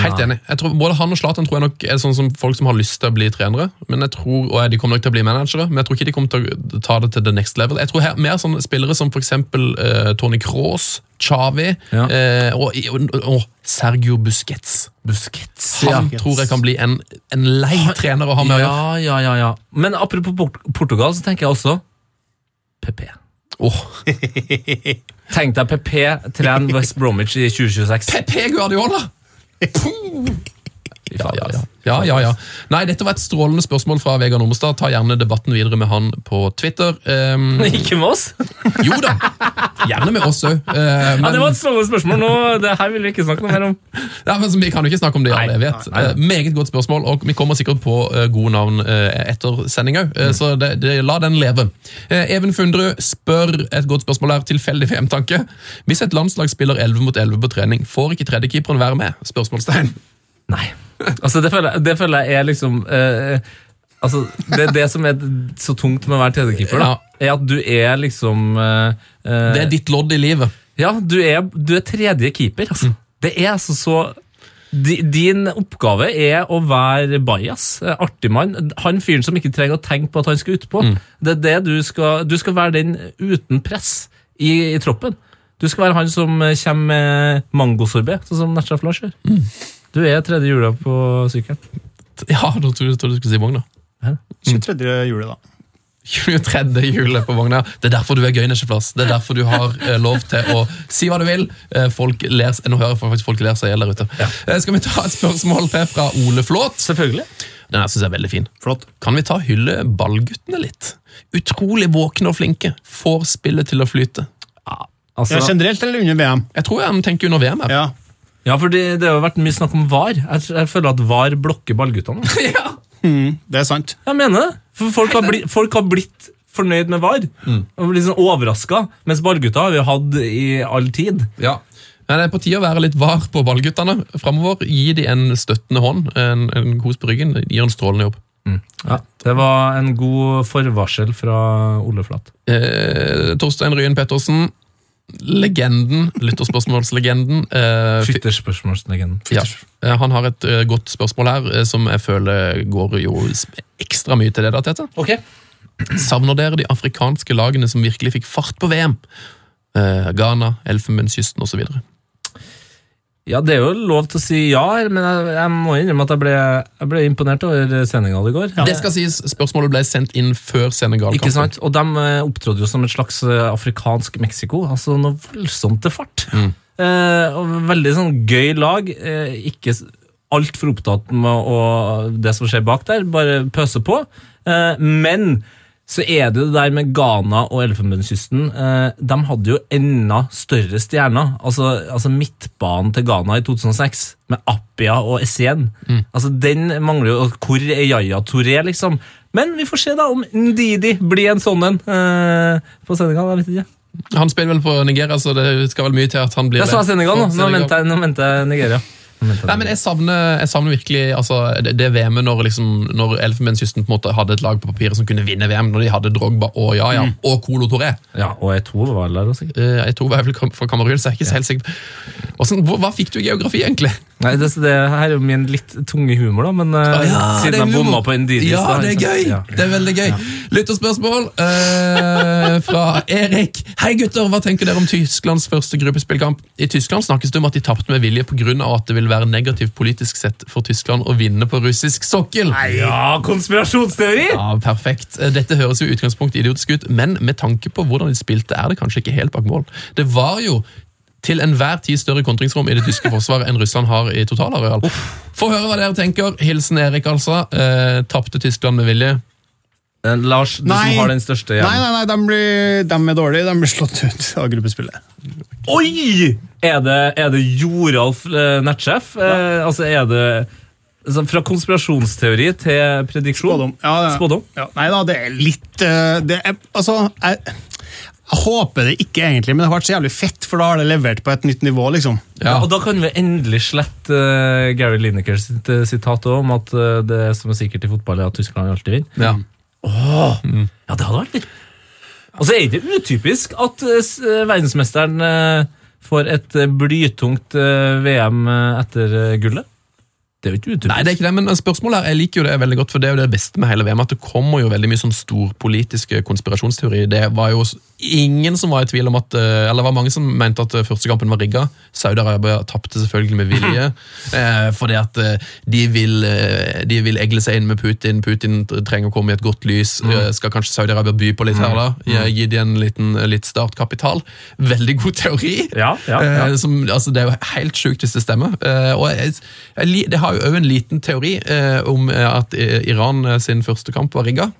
Helt enig. Jeg tror Både han og Zlatan tror jeg nok er sånn som folk som har lyst til å bli trenere. Men jeg tror, og De kommer nok til å bli managere, men jeg tror ikke de kommer til å ta det til the next level. Jeg tror her, Mer sånne spillere som f.eks. Uh, Tony Cross, Chavi Ja. uh, og, og, og Sergio Busquets. Busquets. Han tror jeg kan bli en, en lei trener å ha med å gjøre. Ja, ja, ja, ja. Men apropos Port Portugal, så tenker jeg også PP. Åh, Tenk deg PP trene West Bromwich i 2026. Pepe Guardiola! Fy [laughs] faen, Ja, ja, ja, ja, ja. Nei, dette var et strålende spørsmål fra Vegard Nummerstad. Ta gjerne debatten videre med han på Twitter. Um, [laughs] Ikke med oss? [laughs] jo da, gjerne med oss òg. Ja, det var et strålende spørsmål. Nå, det her vil vi ikke snakke noe mer om. [laughs] Ja, men så Vi kan jo ikke snakke om det i all Nei, evighet. nei, nei. Eh, Meget godt spørsmål, og vi kommer sikkert på uh, gode navn eh, etter sending òg. Mm. Så det, det, la den leve. Eh, Even Fundrud spør et godt spørsmål her, tilfeldig VM-tanke. Hvis et landslag spiller 11 mot 11 på trening, får ikke tredjekeeperen være med? Spørsmålstegn. Nei. Altså, det føler jeg, det føler jeg er liksom eh, Altså, det, det som er så tungt med å være tredjekeeper, da, er at du er liksom eh, eh, Det er ditt lodd i livet. Ja, du er, du er tredje keeper, altså. Det er altså så Din oppgave er å være bajas. eh, Artig mann. Han fyren som ikke trenger å tenke på at han skal utpå. Det er det du skal Du skal være den uten press i, i troppen. Du skal være han som eh, kommer med mangosorbé, sånn som Natcha Flash gjør. Du er tredje jula på sykkelen. Ja, da trodde jeg du skulle si vogna. 23. juli, da. 23. jule på vogna. Det er derfor du er gøynesjeplass. Det er derfor du har eh, lov til å si hva du vil. Eh, folk ler, nå hører jeg faktisk folk ler seg i hjel der ute. Eh, skal vi ta et spørsmål til fra Ole Flåt? Selvfølgelig. Den her synes jeg er veldig fin. Flott. Kan vi ta hylle ballguttene litt? Utrolig våkne og flinke. Får spillet til å flyte. Ja, Altså, Ja, generelt eller under VM? Jeg tror jeg tenker under VM her. Ja. Ja, for det, det har jo vært mye snakk om VAR. Jeg, jeg føler at VAR blokker ballguttene. [laughs] Ja. Det er sant. Jeg mener det. For folk har, blitt, folk har blitt fornøyd med VAR. Og blitt sånn overraska. Mens ballgutta har vi hatt i all tid. Ja. Men det er på tide å være litt var på ballguttene framover. Gi dem en støttende hånd, en, en kos på ryggen. Gjør en strålende jobb. Ja, det var en god forvarsel fra Ole Flat. Eh, Torstein Ryen Pettersen, legenden, lytterspørsmålslegenden. Eh, fy- ja. Eh, Han har et eh, godt spørsmål her, eh, som jeg føler går jo ekstra mye til det. da, Tete. Ok. Savner dere de afrikanske lagene som virkelig fikk fart på VM? Eh, Ghana, Elfenbenskysten osv. Ja, det er jo lov til å si ja, her, men jeg, jeg må innrømme at jeg ble, jeg ble imponert over Senegal i går. Det skal sies, Spørsmålet ble sendt inn før Senegal. Ikke sant? Og de eh, opptrådte jo som et slags eh, afrikansk Mexico. Altså noe voldsomt til fart. Eh, og veldig sånn gøy lag. Eh, ikke altfor opptatt med å, det som skjer bak der. Bare pøse på. Eh, men så er det det der med Ghana og Elfenbenskysten. Eh, de hadde jo enda større stjerner. Altså, altså midtbanen til Ghana i 2006, med Appia og Essien. Altså, den mangler jo Hvor er Yaya Touré, liksom? Men vi får se da om Ndidi blir en sånn en eh, på Senegal. Jeg vet ikke. Han spiller vel på Nigeria, så det skal vel mye til at han blir det. Jeg sa. Senegal nå. Nå mente jeg Nigeria. Nei, men jeg savner, jeg savner virkelig altså, det, det VM-et når, liksom, når Elfenbenskysten hadde et lag på papiret som kunne vinne VM, når de hadde Drogba og Yaya og Kolo Toré. Ja, og E2 var vel der sikkert. Eh, Jeg tror var vel fra Kamerun, så jeg er ikke så helt sikker. Hvordan, hva, hva fikk du i geografi, egentlig? Nei, det, det her er jo min litt tunge humor, da, men eh, siden jeg bomma på Ndidi Ja, det er gøy! Ja. Det er veldig gøy. Lytterspørsmål eh, fra Erik. Hei, gutter! Hva tenker dere om Tysklands første gruppespillkamp? I Tyskland snakkes det om at de tapte med vilje pga. at det vil være negativt politisk sett for Tyskland å vinne på russisk sokkel. Nei, Ja, konspirasjonsteori! Ja, perfekt. Eh, Dette høres jo utgangspunktet idiotisk ut, men med tanke på hvordan de spilte, er det kanskje ikke helt bak mål. Det var jo til enhver tid større kontringsrom i det tyske [laughs] forsvaret enn Russland har i totalareal. Få høre hva dere tenker. Hilsen Erik, altså. Eh, Tapte Tyskland med vilje. Eh, Lars, du Nei. som har den største Nei, hjernen. nei, nei, de, blir, de er dårlige. De blir slått ut av gruppespillet. Oi! Er det, er det Joralf eh, nettsjef? Eh, altså, er det altså, Fra konspirasjonsteori til prediksjon? Spådom. Ja, det, Spådom? Ja, nei da, det er litt eh, det er, Altså, jeg, jeg håper det ikke egentlig, men det har vært så jævlig fett, for da har det levert på et nytt nivå, liksom. Ja. og da kan vi endelig slette uh, Gary Lineker sitt eh, sitat om at uh, det som er sikkert i fotball, er at Tyskland alltid vinner. Ja. Ja, det hadde vært litt Og så er det utypisk at eh, eh, verdensmesteren eh, får et blytungt VM etter gullet. Det er jo ikke utypisk. Nei, det er ikke det, men spørsmålet her, jeg liker jo det veldig godt, for det er jo det beste med hele VM, at det kommer jo veldig mye sånn storpolitiske konspirasjonsteori. Det var jo ingen som var i tvil om at, eh, eller det var mange som mente at eh, første kampen var rigga. Saudi-Arabia tapte selvfølgelig med vilje, eh, fordi at de vil, de vil egle seg inn med Putin. Putin trenger å komme i et godt lys. Eh, Skal kanskje Saudi-Arabia by på litt her da? Gi- Gi de en liten, litt startkapital. Veldig god teori. Ja, ja, ja. Som, altså, det er jo helt sjukt hvis det stemmer. Og jeg, jeg, det har jo òg en liten teori om at Iran sin første kamp var rigga.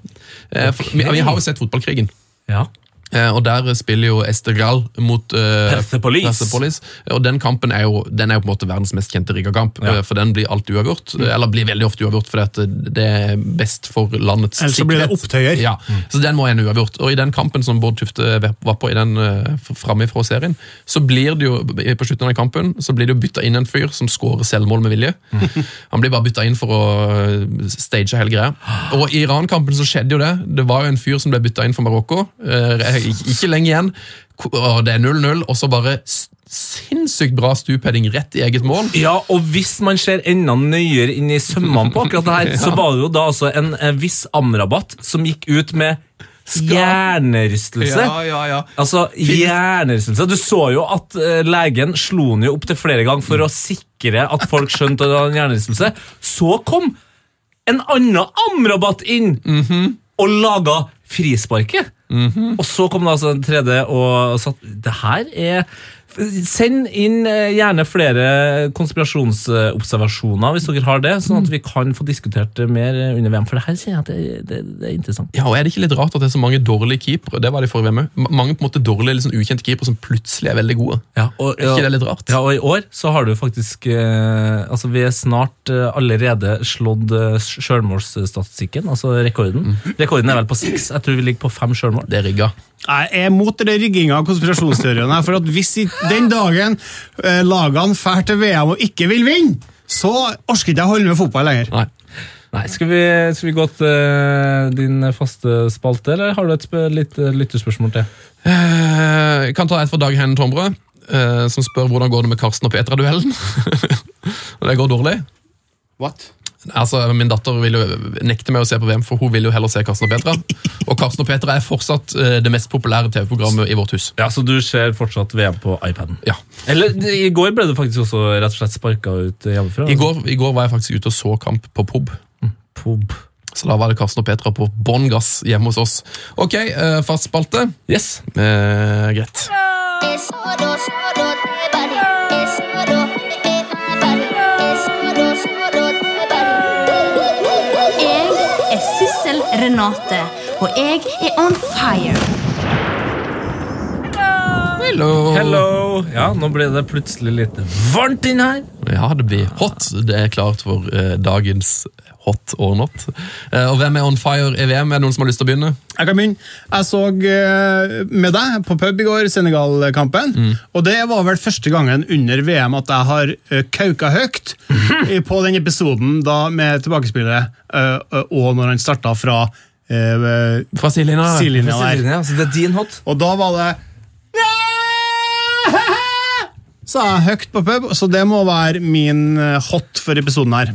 Okay. vi, vi har jo sett fotballkrigen. Ja. Eh, og Der spiller jo Estegral mot uh, Persepolis. Og Den kampen er jo, den er jo på en måte verdens mest kjente rigga-kamp. Ja. eh, For den blir alltid uavgjort. Mm. Eller blir veldig ofte uavgjort, fordi det er best for landets Ellers så blir det sikkerhet. opptøyer. Ja, Så den må en uavgjort. Og i den kampen som Bård Tufte var på i den uh, framme fra serien, så blir det jo på slutten av den kampen så blir det jo bytta inn en fyr som scorer selvmål med vilje. [laughs] Han blir bare bytta inn for å stage hele greia. Og i Iran-kampen så skjedde jo det. Det var jo en fyr som ble bytta inn for Marokko. eh, ikke, lenge igjen. Og det er 0-0, og så bare sinnssykt bra stupheading rett i eget mål. Ja, og hvis man ser enda nøyere inn i sømmene på akkurat det her, [laughs] så var det jo da altså en, en viss Amrabat som gikk ut med hjernerystelse. ja, ja. ja. Altså, hjernerystelse. Du så jo at uh, legen slo han jo opp til flere ganger for å sikre at folk skjønte at det var en hjernerystelse. Så kom en annen Amrabat inn og laga frisparket. Og så kom det altså en tredje og sa at det her er Send inn eh, gjerne flere konspirasjonsobservasjoner hvis dere har det, sånn at vi kan få diskutert det mer eh, under VM. For det her sier jeg at det, det, det er interessant. Ja, og Er det ikke litt rart at det er så mange dårlige keepere? Det var det forrige VM òg. Mange på en måte dårlige, liksom ukjente keepere som plutselig er veldig gode. Ja, og, Er ikke det litt rart? Ja, og i år så har du faktisk eh, Altså, vi er snart eh, allerede slått eh, sjølmålsstatistikken, altså rekorden. Rekorden er vel på seks. Jeg tror vi ligger på fem sjølmål. Det er rigga. Jeg er mot rigginga av konspirasjonsteoriene. For at hvis den dagen eh, lagene drar til VM og ikke vil vinne, så orker ikke jeg holde med fotball lenger. Nei. Nei, skal vi, skal vi gå til eh, din faste spalte, eller har du et sp litt eh, lytterspørsmål til? Eh, Jeg kan ta et fra Dag Henne Tombrød, som spør hvordan går det med Karsten og Petra-duellen. og [laughs] det går dårlig. What? Altså, Min datter vil jo nekte meg å se på VM, for hun vil jo heller se Karsten og Petra. [laughs] Og Karsten og Petra er fortsatt eh, det mest populære TV-programmet i vårt hus. Ja, Så du ser fortsatt VM på iPaden? Ja. Eller i går ble du faktisk også rett og slett sparka ut hjemmefra? I går, I går var jeg faktisk ute og så kamp på pub. Pub. Så da var det Karsten og Petra på bånn gass hjemme hos oss. Ok, eh, fast spalte. Yes. Eh, greit. Renate, og jeg er on fire. Hello. Hello! Ja, nå ble det plutselig litt varmt inn her. Ja, det blir hot. Det er klart for eh, dagens hot or not. Eh, og hvem er on fire i VM? Er det noen som har lyst til å begynne? Jeg kan begynne. Jeg så eh, med deg på pub i går, Senegal-kampen. Og det var vel første gangen under VM at jeg har uh, kauka høyt i- på den episoden da med tilbakespillet, eh, eh, og når han starta fra uh, Fra sidelinja. så det er din hot. Og da var det Sa jeg høyt på pub, så det må være min eh, hot for episoden her.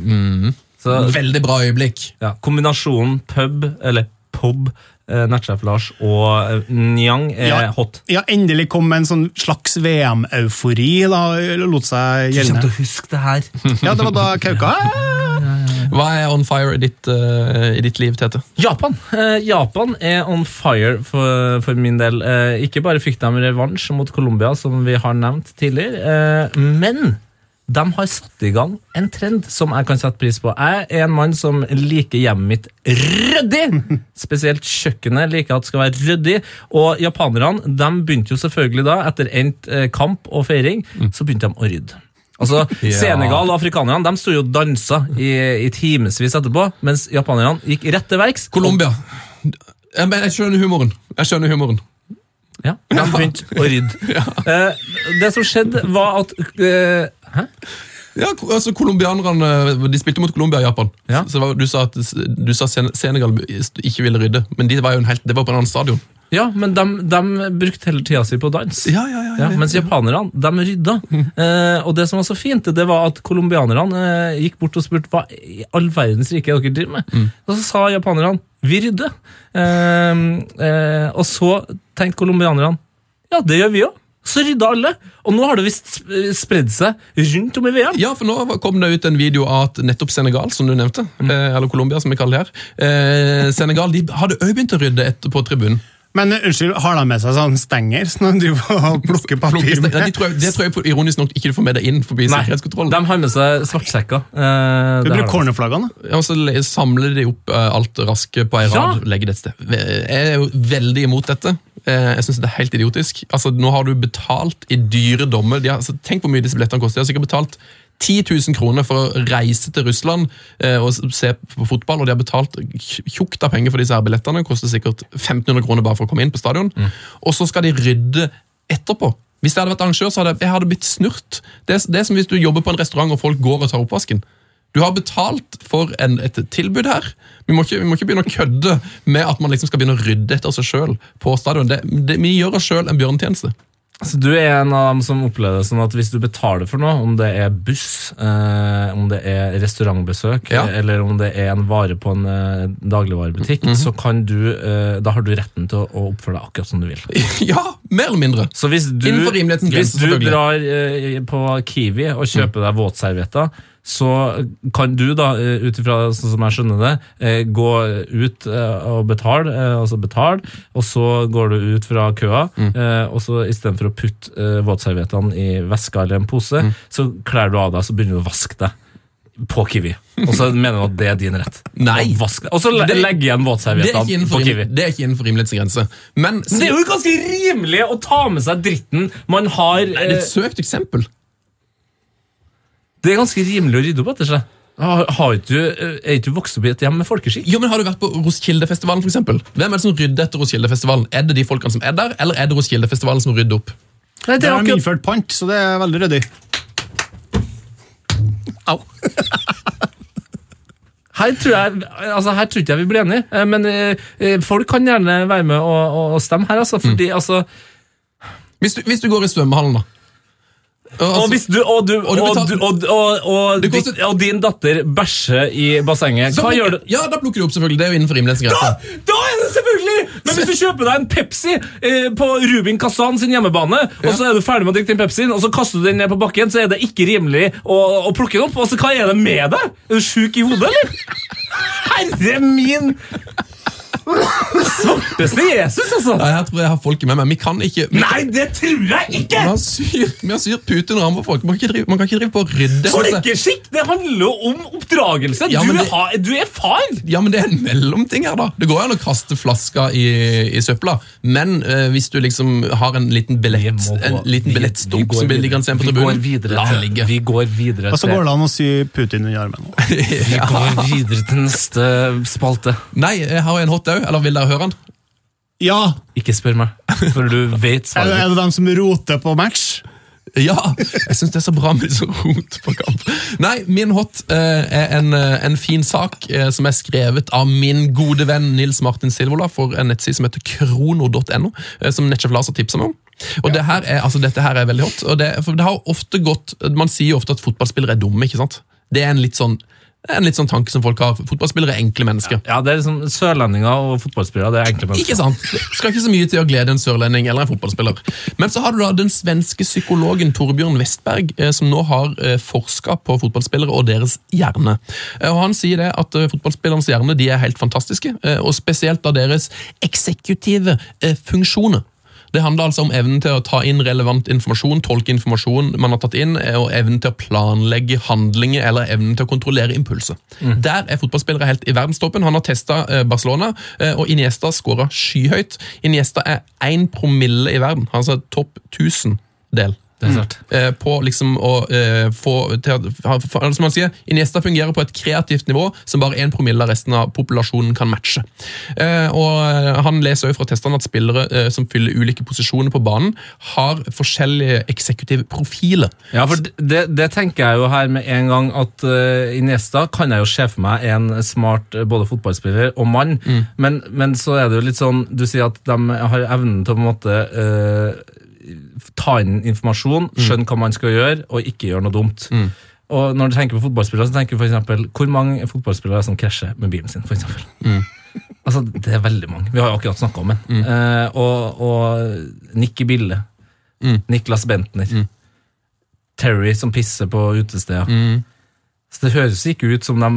Så Veldig bra øyeblikk. ja, kombinasjonen pub, eller pub, eh, Nertsjef Lars og eh, Nyang er Ja. hot. Ja, endelig kom en sånn slags VM-eufori. da, Lot seg Du kommer til å huske det her. Ja, det var da Kauka [laughs] Hva er on fire i ditt, uh, i ditt liv, Tete? Japan uh, Japan er on fire for, for min del. Uh, ikke bare fikk de revansj mot Colombia, som vi har nevnt tidligere, men de har satt i gang en trend som jeg kan sette pris på. Jeg er en mann som liker hjemmet mitt ryddig! Spesielt kjøkkenet liker at det skal være ryddig. Og japanerne de begynte jo selvfølgelig da, etter endt kamp og feiring, så begynte de å rydde. Altså, Ja. Senegal og afrikanerne de sto jo og dansa i, i timevis etterpå, mens japanerne gikk rett til verks. Colombia. Jeg, jeg skjønner humoren. Jeg skjønner humoren. Ja, de begynte å rydde. [laughs] Eh, det som skjedde, var at eh, Hæ? Ja, altså Colombianerne De spilte mot Colombia og Japan. Ja. Så var, du sa at du sa Senegal ikke ville rydde, men de var jo en helt, det var på en annen stadion. Ja, men de, brukte hele tida si på dans. Ja, ja, ja, ja, mens japanerne, de rydda. Eh, og det som var så fint, det var at colombianerne eh, gikk bort og spurte hva i all verdens rike er dere driver med. Mm. Og så sa japanerne vi rydder. Eh, eh, og så tenkte colombianerne ja, det gjør vi òg. Så rydda alle. Og nå har det visst sp- spredd seg rundt om i VM. Ja, for nå kom det ut en video av at nettopp Senegal, som du nevnte, eh, eller Colombia, som vi kaller det her, eh, Senegal de hadde òg begynt å rydde etter på tribunen. Men eh, unnskyld, har de med seg sånn stenger som de [laughs] plukker papir med? Nei, de tror jeg, det tror jeg ironisk nok ikke du får med deg inn forbi Nei, sikkerhetskontrollen. de har med seg svartsekker. Eh, Du bruker de. cornerflaggene. Og så samler de opp eh, alt raskt på ei Ja. rad og legger det et sted. Jeg er jo veldig imot dette. Eh, Jeg synes det er helt idiotisk. Altså, Nå har du betalt i dyre dommer. De har, altså, tenk hvor mye disse billettene koster. De har sikkert betalt 10 000 kroner for å reise til Russland eh, og se på fotball, og de har betalt tj- tjukt av penger for disse her billettene. Koster sikkert 1500 kroner bare for å komme inn på stadion. Og så skal de rydde etterpå. Hvis jeg hadde vært arrangør, så hadde jeg, jeg hadde blitt snurt. Det det er som hvis du jobber på en restaurant og folk går og tar oppvasken. Du har betalt for en, et tilbud her. Vi må, ikke, vi må ikke begynne å kødde med at man liksom skal begynne å rydde etter seg sjøl på stadion. Det, det, vi gjør oss sjøl en bjørnetjeneste. Så du er en av dem som opplever det sånn at hvis du betaler for noe, om det er buss, eh, om det er restaurantbesøk, Ja. eller om det er en vare på en eh, dagligvarebutikk, Mhm. så kan du, eh, da har du retten til å, å oppføre deg akkurat som du vil. [laughs] Ja, mer eller mindre. Så hvis du, Innenfor rimelighetens hvis du drar eh, på Kiwi og kjøper deg våtservietter, så kan du da, eh, ut ifra sånn som jeg skjønner det, eh, gå ut eh, og betale, altså betale, og så går du ut fra køa, mm. og så istedenfor å putte våtserviettene i veska eller en pose, så klær du av deg, så begynner du å vaske deg på Kiwi. Og så mener du at det er din rett. Nei. Og så le- legge igjen er våtserviettene på Kiwi. det er ikke innenfor rimelighetens grense. Men, Men det er jo ganske rimelig å ta med seg dritten man har Nei, det er et søkt eksempel. Det er ganske rimelig å rydde opp etter seg. Har, har du, eh, er ikke du vokst opp i et hjem med folkeskikk? Jo, men Har du vært på Roskildefestivalen? For eksempel? Hvem er det som rydder etter Roskildefestivalen? Er det de folkene som er der, eller er det Roskildefestivalen som rydder opp? Nei, det er har de akkurat innført pant, så det er veldig ryddig. Au. [laughs] Her tror jeg altså, her tror ikke jeg vi blir enige, eh, men eh, folk kan gjerne være med og, og, stemme her, altså. Fordi, altså Hvis du, hvis du går i svømmehallen, da. Og, altså- du, og, du, Og du og, og, og, din datter bæsjer i bassenget, hva gjør du? Ja, Da plukker du opp, selvfølgelig. Det er jo innenfor rimelighetens Da, da er det selvfølgelig! Men hvis du kjøper deg en Pepsi eh, på Rubin Kazan sin hjemmebane, og så er du ferdig med å drikke den Pepsien, og så kaster du den ned på bakken, så er det ikke rimelig å, å plukke den opp. Og så Hva er det med deg? Er du sjuk i hodet, eller? [laughs] Herre min Svarteste Jesus, altså! Nei, Her tror jeg jeg har folket med meg. Vi kan ikke vi, Nei, det tror jeg vi ikke! har vi har syrt pute under armen på folk. Man kan ikke drive, man kan ikke drive på å rydde. Folkeskikk det handler om oppdragelse. Ja, du, det- har, du er far! Ja, men det er en mellomting her, da. Det går an å kaste flaska i, i søpla, men eh, hvis du liksom har en liten billett Vi En liten vi- vi billettstump som blir videre. liggende igjen på Vi går tribunen, videre la til- den ligge. Vi går videre Og så går det an å sy Putin under armen. [laughs] Vi går videre til neste spalte. Nei, jeg har en hot òg. Eller vil dere høre den? Ja! Ikke spør meg, for du vet Er det, svaret. er det dem som roter på match? Ja! Jeg syns det er så bra med så rot på kamp. Nei, min hot eh, er en, eh, en fin sak eh, som er skrevet av min gode venn Nils Martin Silvola for en nettside som heter krono.no, eh, som Netchef Lars har tipsa meg om. Og det her er, altså, Dette her er veldig hot. og det, for det har ofte gått, Man sier jo ofte at fotballspillere er dumme. ikke sant? Det er en litt sånn en litt sånn tanke som folk har. Fotballspillere er enkle mennesker. Ja, det er liksom Sørlendinger og fotballspillere. det er enkle mennesker. Ikke sant? Det skal ikke så mye til å glede en sørlending eller en fotballspiller. Men så har du da den svenske psykologen Torbjørn Westberg, eh, som nå har eh, forska på fotballspillere og deres hjerne. Eh, Og Han sier det at fotballspillernes hjerne de er helt fantastiske, og spesielt da deres eksekutive funksjoner. Det handler altså om evnen til å ta inn relevant informasjon, tolke informasjon man har tatt inn, eh, og evnen til å planlegge handlinger eller evnen til å kontrollere impulser. Der er fotballspillere helt i verdenstoppen. Han har testa Barcelona, eh, og Iniesta skåra skyhøyt. Iniesta er én promille i verden, altså topp 1000-del Det er sant. Mm. på liksom å eh, få til Som han sier, Iniesta fungerer på et kreativt nivå som bare 1 promille av resten av populasjonen kan matche. Eh, og eh, Han leser også fra testene at spillere eh, som fyller ulike posisjoner på banen, har forskjellige eksekutive profiler. Ja, for det, det tenker jeg jo her med en gang at uh, Iniesta kan jeg jo se for meg en smart både fotballspiller og mann, men, men så er det jo litt sånn Du sier at de har evnen til å på en måte eh, ta inn informasjon, skjønne hva man skal gjøre, og ikke gjøre noe dumt. Og når du tenker på fotballspillere, så tenker du eksempel, hvor mange fotballspillere er som krasjer med bilen sin, for eksempel? [laughs] Altså, det er veldig mange. Vi har jo akkurat snakka om den. Eh, og, og Nikki Bille. Niklas Bentner. Terry som pisser på utesteder. Så det høres ikke ut som de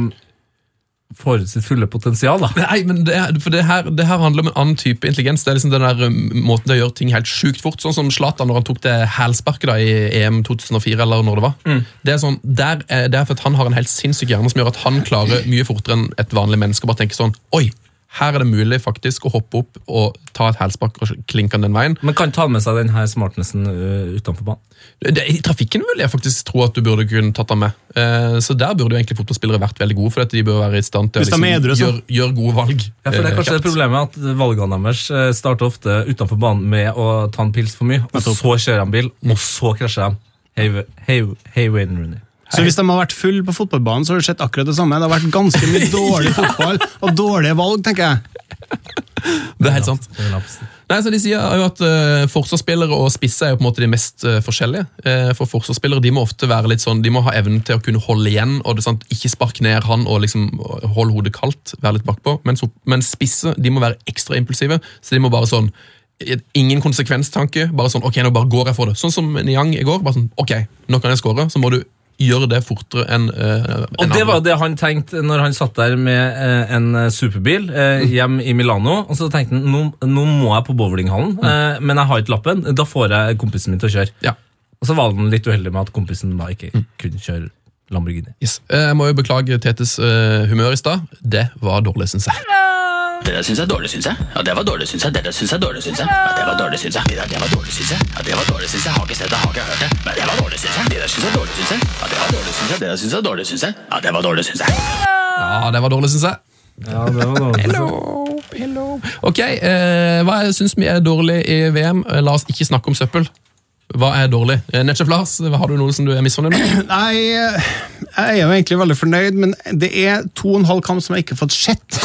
får ut sitt fulle potensial, da. Nei, men det, for det her, det her handler om en annen type intelligens. Det er liksom den der um, måten de gjør ting helt sjukt fort. Sånn som Zlatan når han tok det hælsparket da i EM 2004, eller når det var. Det er sånn, der er, det er for at han har en helt sinnssyk hjerne som gjør at han klarer [clears throat] mye fortere enn et vanlig menneske. Bare tenker sånn Oi, her er det mulig faktisk å hoppe opp og ta et hælspark og klinke den veien. Men kan ta med seg den her smartnessen uh, utenfor banen. Det, I trafikken vil jeg faktisk tro at du burde kunne tatt den med. Eh, så der burde jo egentlig fotballspillere vært veldig gode, for de bør være i stand til å så. gjøre, gjør gode valg. Ja, for det er eh, kanskje det problemet at valgene deres eh, starter ofte utenfor banen med å ta en pils for mye, og så kjører de bil, og så krasjer de. Hey, hey, hei Wayne Rooney. Så hvis de har vært full på fotballbanen, så har det skjedd akkurat det samme. Det har vært ganske mye [laughs] dårlig fotball og dårlige valg, tenker jeg. Det er helt sant. Nei, så De sier jo at uh, forsvarsspillere og spisser er jo på en måte de mest uh, forskjellige. Uh, for forsvarsspillere de må ofte være litt sånn, de må ha evnen til å kunne holde igjen og det, sant, ikke spark ned han og liksom holde hodet kaldt, være litt bakpå. Mens, men spisser de må være ekstra impulsive, så de må bare sånn Ingen konsekvenstanke. bare sånn, ok, nå bare går jeg for det. Sånn som Niang i går. bare sånn, ok, Nå kan jeg score, så må du gjøre det fortere enn uh, Og det var det han tenkte når han satt der med eh, en eh, superbil eh, hjem i Milano. Og så tenkte han nå, nå må jeg på bowlinghallen, eh, men jeg har ikke lappen. Da får jeg kompisen min til å kjøre. Ja. Og så var han litt uheldig med at kompisen da ikke kunne kjøre Lamborghini. Yes. Eh, Jeg må jo beklage Tetes eh, humør i stad. Det var dårlig, syns jeg. Det der syns jeg er dårlig, syns jeg. Ja, det var dårlig, syns jeg. Det der syns jeg er dårlig, syns jeg. Ja, det var dårlig, syns jeg. Det der, det var dårlig, syns jeg. Ja, det var dårlig, syns jeg. Har ikke sett det, har ikke hørt det. Men det var dårlig, syns jeg. Det der syns jeg er dårlig, syns jeg. Ja, det var dårlig, syns jeg. Det der syns jeg er dårlig, syns jeg. Ja, det var dårlig, syns jeg. Ja, det var dårlig, syns jeg. Ja, det var dårlig. Hello, hello. Ok, eh, hva syns vi er dårlig i VM? Eh, La oss ikke snakke om søppel. Hva er dårlig? Eh, Netchef Lars, har du noe som du er misfornøyd med? [clears throat] Nei, jeg er jo egentlig veldig fornøyd, men det er to og en halv kamp som jeg ikke har fått sett.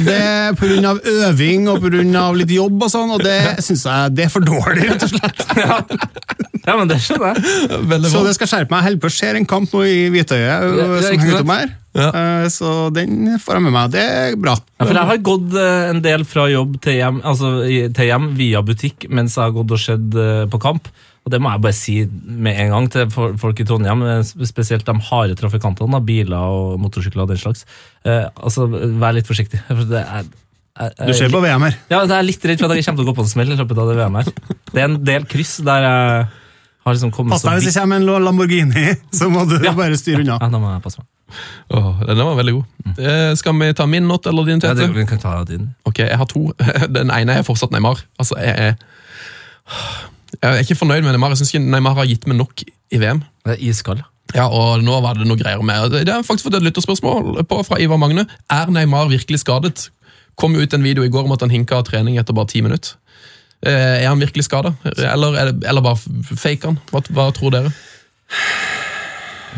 Det er av øving og på grunn av litt jobb og sånn, og det synes jeg det er for dårlig, rett og slett. [laughs] Ja, men det skjønner jeg. Så det skal skjerpe meg. Jeg holder på å se en kamp nå i Hvitøyet Ja, som henger utom her. Ja. Eh, Så den får jeg med meg. Det er bra. Ja, for jeg har gått eh, en del fra jobb til hjem, altså, til hjem via butikk mens jeg har gått og sett eh, på kamp. Og det må jeg bare si med en gang til folk i Trondheim, spesielt de harde trafikantene, da, biler og motorsykler og den slags. Eh, altså, vær litt forsiktig. [laughs] For det er, jeg, Du ser på VM her. Ja, jeg er litt redd for at jeg kommer til å gå på en smell i løpet av det VM her. Det er en del kryss der jeg har liksom kommet Pass deg hvis det kommer en Lamborghini, [laughs] så må du Ja. bare styre unna. Ja, da må jeg passe meg. Oh, den var veldig god. Eh, Skal vi ta min not eller din, Ja, Tete? det, vi kan ta din. Ok, jeg har to. [laughs] Den ene er fortsatt Neymar. Altså, jeg er, jeg er ikke fornøyd med Neymar. Jeg syns ikke Neymar har gitt meg nok i VM. Det er iskald. Ja, og nå var det noe greier med Det har faktisk fått et lytterspørsmål på fra Ivar Magne. Er Neymar virkelig skadet? Kom ut en video i går om at han hinka av trening etter bare ti minutter. Eh, Er han virkelig skada, eller, er eller bare fake han? Hva, hva tror dere?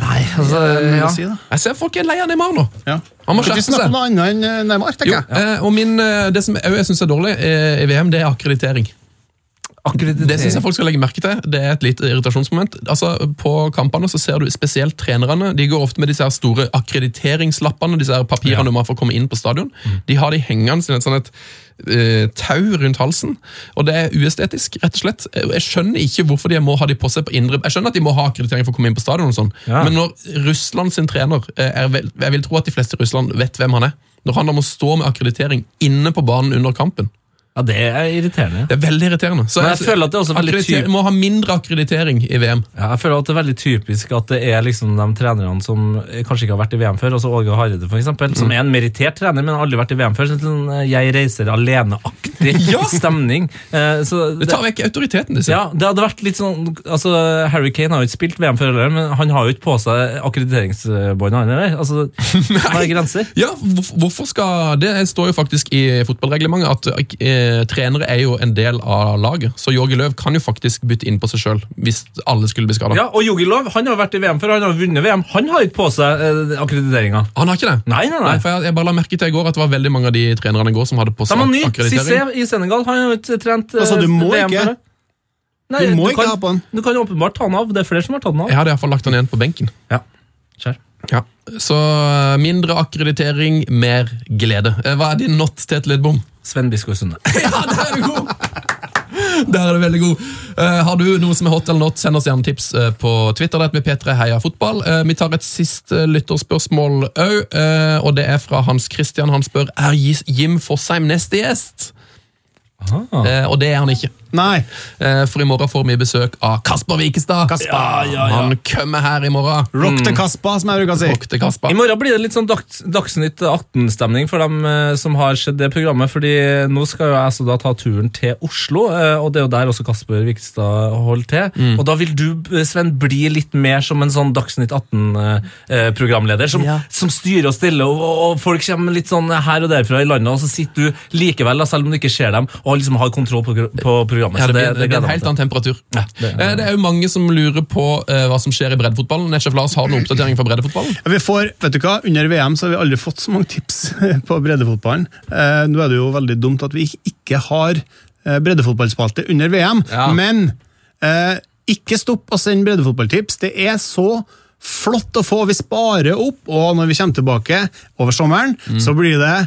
Nei, altså ja. si? Jeg ser folk er lei av Neymar nå. Ja. Han må skjerpe seg. noe annet enn Neymar, tenker Jo, jeg. eh, og min, eh, Det som jeg, syns er dårlig i VM, det er akkreditering. Det synes jeg folk skal legge merke til. Det er et lite irritasjonsmoment. Altså, På kampene så ser du spesielt trenerne. De går ofte med disse her store akkrediteringslappene, disse her papirene du må for å komme inn på stadion. De har de hengende som et sånn et uh, tau rundt halsen. Og det er uestetisk, rett og slett. Jeg skjønner ikke hvorfor de må ha de på seg på indre Jeg skjønner at de må ha akkreditering for å komme inn på stadion, og sånn, Ja. men når Russland sin trener eh, er vel, Jeg vil tro at de fleste i Russland vet hvem han er. Når han da må stå med akkreditering inne på banen under kampen. Ja, det er irriterende. Det er veldig irriterende. Så Men jeg føler at det er også veldig typisk. typ- må ha mindre akkreditering i VM. Ja, jeg føler at det er veldig typisk at det er liksom de trenerne som kanskje ikke har vært i VM før, altså Åge Hareide for eksempel, Mm. som er en merittert trener, men har aldri vært i VM før. Sånn eh, jeg reiser alene-aktig [laughs] stemning. Eh, Så Det tar vekk autoriteten. Disse. ja, det hadde vært litt sånn altså Harry Kane har jo ikke spilt VM før, men han har jo ikke på seg akkrediteringsbånd, han heller. Altså, [laughs] det er grenser? Ja, hvorfor, skal Det står jo faktisk i fotballreglementet at eh, trenere er jo en del av laget. Så Jorgi Løv kan jo faktisk bytte inn på seg sjøl hvis alle skulle bli skada. Ja, og Jorgi Løv han har vært i VM før, han har vunnet VM. Han har ikke på seg eh, akkrediteringa. Han har ikke det? Nei, nei, nei. for jeg, jeg bare la merke til i går at det var veldig mange av de trenerne i går som hadde på seg akkreditering. Cissé i Senegal. Han har jo ikke trent eh, Altså, du må VM ikke. før. Nei, Du må ikke kan, ha på han. Du kan åpenbart ta den av. Det er flere som har tatt den av. Jeg hadde iallfall lagt han igjen på benken. Ja, Skjær. Ja. Så eh, mindre akkreditering, mer glede. Eh, Hva er din not, Tete Lidbom? Sven Biskår Sunde. [laughs] Ja, der er du god! Der er du veldig god. Uh, har du noe som er hot eller not, send oss gjerne tips uh, på Twitter. Det med P3 Heia Fotball. Uh, vi tar et siste lytterspørsmål òg, og det er fra Hans Christian. Han spør er Jim Fosheim neste gjest. Eh, og det er han ikke. Nei. Eh, for i morgen får vi besøk av Kasper Wikestad. Kasper. Han kommer her i morgen. Rock til Kasper, som jeg bruker å si. Rock til Kasper. I morgen blir det litt sånn dags, Dagsnytt 18-stemning for dem eh, som har sett det programmet. fordi nå skal jo jeg så da ta turen til Oslo, eh, og det er jo der også Kasper Vikestad holder til. Mm. Og da vil du, Sven, bli litt mer som en sånn Dagsnytt 18-programleder. som, som styrer og stiller, og, og folk kommer litt sånn her og derfra i landet, og så sitter du likevel, selv om du ikke ser dem, og liksom har kontroll på, på programmet. Ja, Så det, blir, det, blir en helt annen temperatur. Ja, det- ja. det er jo mange som lurer på uh, hva som skjer i breddefotballen. Nesjef Lars, har du noen oppdatering fra breddefotballen? Ja, Vi får, vet du hva, Under VM så har vi aldri fått så mange tips [laughs] på breddefotballen. Uh, nå er det jo veldig dumt at vi ikke har eh, breddefotballspalte under VM, Ja. men uh, ikke stopp å sende breddefotballtips. Det er så flott å få. Vi sparer opp, og når vi kommer tilbake over sommeren, så blir det eh,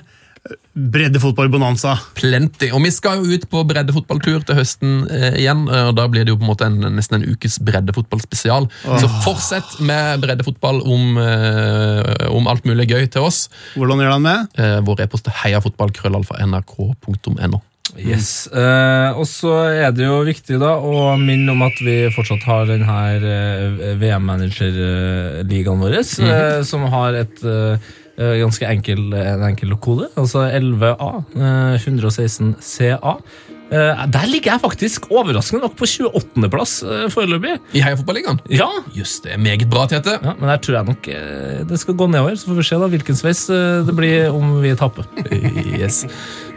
breddefotballbonanza. Plenty. Og vi skal jo ut på breddefotballtur til høsten eh, igjen, eh, og da blir det jo på en måte en, nesten en ukes breddefotballspesial. Så fortsett med breddefotball om, eh, om alt mulig gøy til oss. Hvordan gjør han det? Eh, vår e-post er heiafotballkrøllalfa.nrk.no. Yes. Eh, og så er det jo viktig da å minne om at vi fortsatt har den her eh, VM-manager-ligaen vår, eh, som har et eh, eh, ganske enkel, en enkel kode, altså 11A, eh, 116 CA. Eh, der ligger jeg faktisk overraskende nok på 28.-plass uh, foreløpig. I Heiafotballigaen? Ja, Just det, er meget bra, Tete. ja, men der tror jeg nok eh, det skal gå nedover, så får vi se da hvilken sveis eh, det blir om vi taper. [laughs] Yes.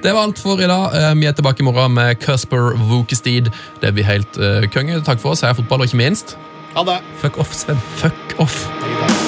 Det var alt for i dag. Eh, Vi er tilbake i morgen med Cusper Wokestid. Det blir helt eh, konge. Takk for oss. Heia fotball, og ikke minst Ha det. Fuck off, Sven. fuck off.